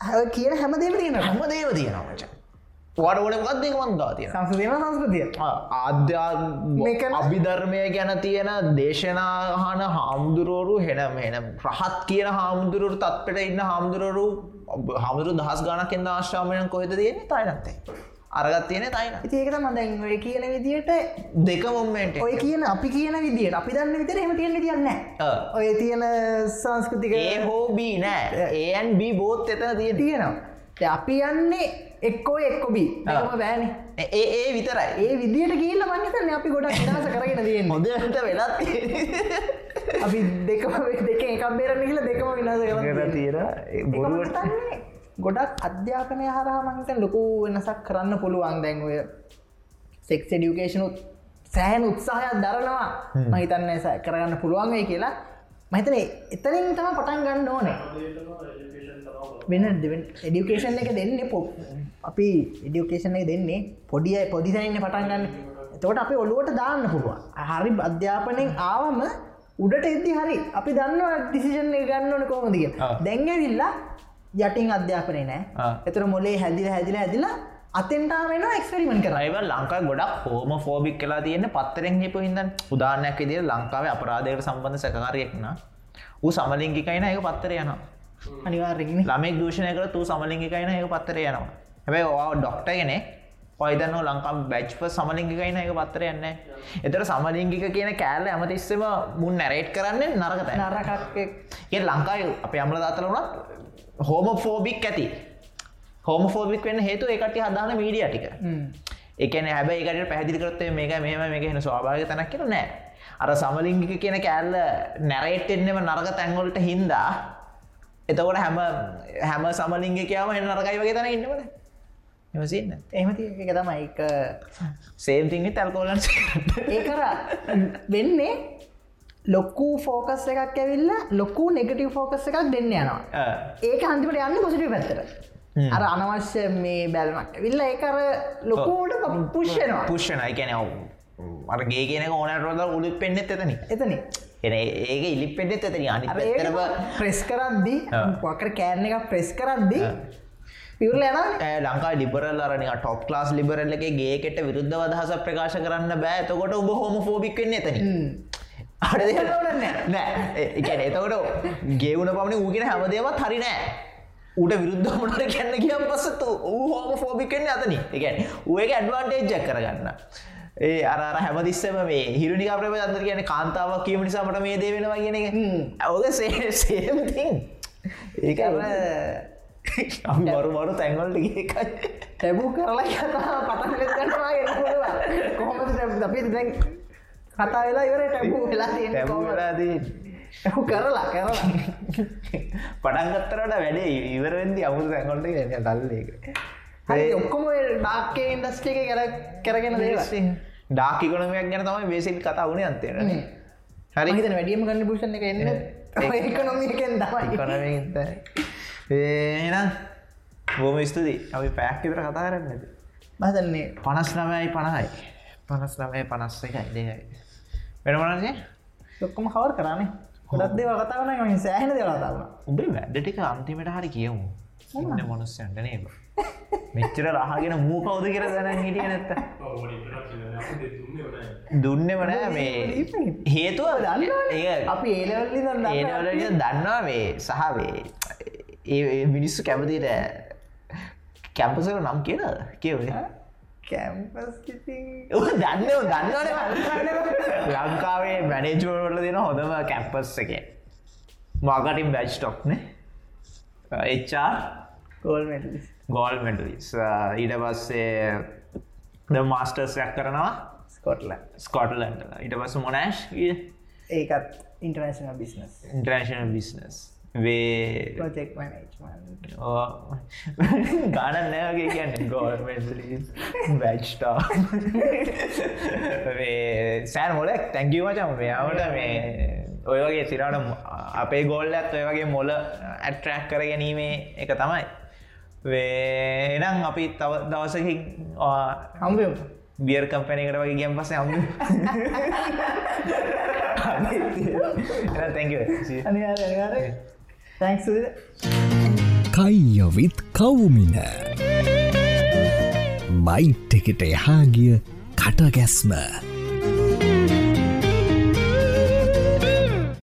හ කියන හැමදේම තියෙන හම දේව තියෙනවා මච. වට ඕන ගත්දක වන්දා තියෙන සංසදීම සංස්කෘතිය ආධ්‍යා මේකන- අභිධර්මය ගැන තියෙන දේශනාහන හාමුදුරුවරු හෙනම් හෙනම් රහත් කියන හාමුදුරුවරු තත්පට ඉන්න හාමුදුරුවරු හමුදුරු දහස් ගානක් එද ආශ්‍රාමයන් කොහෙද තියෙන තයිනත්තේ අරගත් තියෙන. තයින ඒකත මදැන් ඔය කියන විදියට දෙක මොම්මෙන්ට ඔය කියන අපි කියන විදියට. අපි දන්න විතර එම තියෙන තියන්න ඔය තියෙන සංස්කෘතික හෝබී නෑ. ඒන් බී බෝත් එතන තියෙන තියෙනවා. අපි යන්නේ එක්කෝ එක්කොබී දෙකම බෑන. ඒ ඒ විතරයි. ඒ විදියට කියල්ල මන්නතන්න අපි ගොඩක් නිදහස කරගෙන තියෙන හොඳට වෙලත් අපි දෙකම දෙක එකක් බේරන්න කියල දෙකම විනාස කරන්න තියෙන බොරුවට තන්නේ ගොඩක් අධ්‍යාපනය හරහා මංතන් ලොකු වෙනසක් කරන්න පුළුවන්. දැන් ඔය සෙක්ස් ඩියුකේෂනුත් සෑහන් උත්සාහයක් දරනවා. මහිතන්න කරගන්න පුළුවන්ගේ කියලා. මහිතන එතනින් තම පටන් ගන්න ඕනේ. වෙන එඩියුකේෂන් එක දෙන්න පො අපි එඩියුකේෂන් එක දෙන්නේ පොඩිය පොදිසයින්න පටන් ගන්න. එතකොට අපි ඔලුවට දාන්න පුළුවන්. හරි අධ්‍යාපනයෙන් ආවම උඩට එද්දි හරි අපි දන්න ඩිසිෂන් එක ගන්න ඕන කොහොමදිය ආ. දැන්ගවිල්ලා යටින් අධ්‍යාපනය නෑ. එතර මොලේ හැදිල හැදිල ඇදිලා අතෙන්ටා වෙන එක්ස්පෙරිමෙන්ට කර අයිව ලංකායි ගොඩක් හෝම ෆෝබික් කලා තියන්න පත්තරෙන් හිප හිදන් උදානයක් විදිර ලංකාවේ අපරාධයට සම්බන්ධ සැකකාරයෙක්න ඌ සමලින්ගිකයින එක පත්තර යනවා. අනිවාර්රෙන්නේ ළමෙක් දූෂණය කර තු සමලින්ගිකයින එක පත්තර යනවා. හැබැයි ඔවා ඩොක්ට ගෙනෙ පයිදන්න ලංකම් බැච්ප සමලින්ගිකයින එක පත්තර යන්න. එතර සමලින්ගික කියන කෑල්ල ඇමතිස්සම මුන් නැරේට් කරන්න නරකත නරකක්. ඒ ලංකායි අප අම්ල දාතර වුණත් හෝම ෆෝබික් ඇති. හෝම ෆෝබික් වෙන්න හේතු එකට හදාන මීඩිය ටික. එකන හැබයි එකට පැදිරිකරත්තේ මේක මෙම මේක හෙන ස්වාභාග තැනක් කියෙන නෑ. අර සමලිංගික කියන කෑල්ල නැරේට්ෙන්නෙම නරක තැන්වලට හින්දා එතකොට හැම හැම සමලින්ගිකයාම එ නරකයි වගේ තැන ඉන්නවන එමසින්න එහමති එක තමයි එක සේම්තිංග තැල්කෝලන් ඒ කර. වෙන්නේ ලොක්කු ෆෝකස් එකක් ඇවිල්ල ලොකු නෙගටව ෆෝකස් එකක් දෙන්න යනවා. ඒක හන්තිමට යන්න පොසිටි පැත්තර අර අනවශ්‍ය මේ බැල්මක් විල්ල ඒකර ලොකෝට පුෂ්ෂනවා පුෂ්ෂනයි කැන අරගේ කියන ඕනට රොද උලි පෙන්න්නෙත් එතනි එතන එන ඒක ඉලි පෙන්ඩෙත් එතනි අනි පෙතරම ප්‍රෙස් කරද්දී. වකර කෑන්න එක ප්‍රෙස් කරද්දී ලංකා ලිබරල් අරනි ටොප් ලාස් ලිබරල්ල එක ගේකට විරුද්ධ අදහස ප්‍රකාශ කරන්න බෑ. එතකොට උඹ හෝම ෆෝබික් වෙන්න එතන අඩ නෑ. එකන එතකොට ගෙවුණ පමණ ඌගෙන හැමදේවත් හරි නෑ. ඌට විරුද්ධ මොනට කැන්න කියම් පස්සතු ඌ හෝම ෆෝබික් වෙන්න අතන එකැන ඒක ඇඩ්වාන්ටේජ්ජක් කරගන්න. ඒ අර හැමදිස්සම මේ හිරුනික ප්‍රම අන්දර කියන කාන්තාවක් කියීම නිසාමට මේ දේ වෙනවා කියන එක. ඔක සේම්තින් ඒක මරු තැන්වලට ඒකයි තැබූ කරලා කතා කොහොමද අපි දැන් කතා වෙලා ඉවර ටැබූ වෙලා තැබලාදී ඇහු කරලා කරලා පටන්ගත්තරට වැඩේ ඉවරෙන්දි අමුතු තැන්කොට ය දල්ලක ඔක්කොම ඩාක්කේ ඉන්ඩස්ටේ එක කර කරගෙන දේවල් ඩාකිකොනමයක් ගැන තමයි බේසිල් කතා වුණේ අන්තේන හරි හිතන වැඩියම ගන්න පුෂණ එක එන්න ඒකනොමිකෙන් තමයි කොනමත ඒනම් බොම ස්තුති අපි පැක් විතර කතා කරන්නද මතන්නේ පනස් නමයි පණහයි පනස් නමය පනස්ස එකයි දෙකයි. වෙනමනසේ ලොක්කොම කවර් කරන්නේ ගොඩක් දේව කතාවන සෑහන දෙව කතාවන උඹේ වැඩටික අන්තිමට හරි කියමු ඉන්න මොනුස්සයන්ට නේබ මෙච්චර රහගෙන මූ කවුද කියර දැන හිටිය නැත්ත දුන්නම නෑ මේ හේතුව. දන්න අපි ඒලවල්ලි දන්න ඒනවල දන්නවා. මේ සහවේ ඒ මිනිස්සු කැමතිට කැම්පසක නම් කියන කියවේ කැම්පස් දන්න දන්නන ලංකාවේ මැනේජුවල දෙන හොඳම කැම්පස් එක. මාකටින් බැච්්ටොක්න එච්චා ගෝල්මටලිස් ගෝල් මෙටලිස් ඊට පස්සේ ද මාස්ටර්ස්යක් කරනවා. ස්කොට්ල ස්කොටලන්ට ඉට පස්ස මොනෑශ් ඒකත් ඉන්ටර්නශනල් බිස්නස් ඉන්ට්‍රේශනල් බිස්නස් වේ ප්‍රජෙක් මනේජ්මන්් ගාන නෑගේ කියන්න. ගෝල් වැච්ටා සෑන් මොලක් තැංකිව මචම මෙයාවට මේ ඔය වගේ සිරට අපේ ගොල්ල ඇත් ඔය වගේ මොල ඇට්‍රැක් කර ගැනීමේ එක තමයි. වේ එනම් අපි තව දවසකින් හම්බම්. බියර් කම්පැනකට වගේ ගැම් පස හම් තැක තැන්ක්ස් කයියොවිත් කවුමින. බයිට් එකට එහාගිය කටගැස්ම.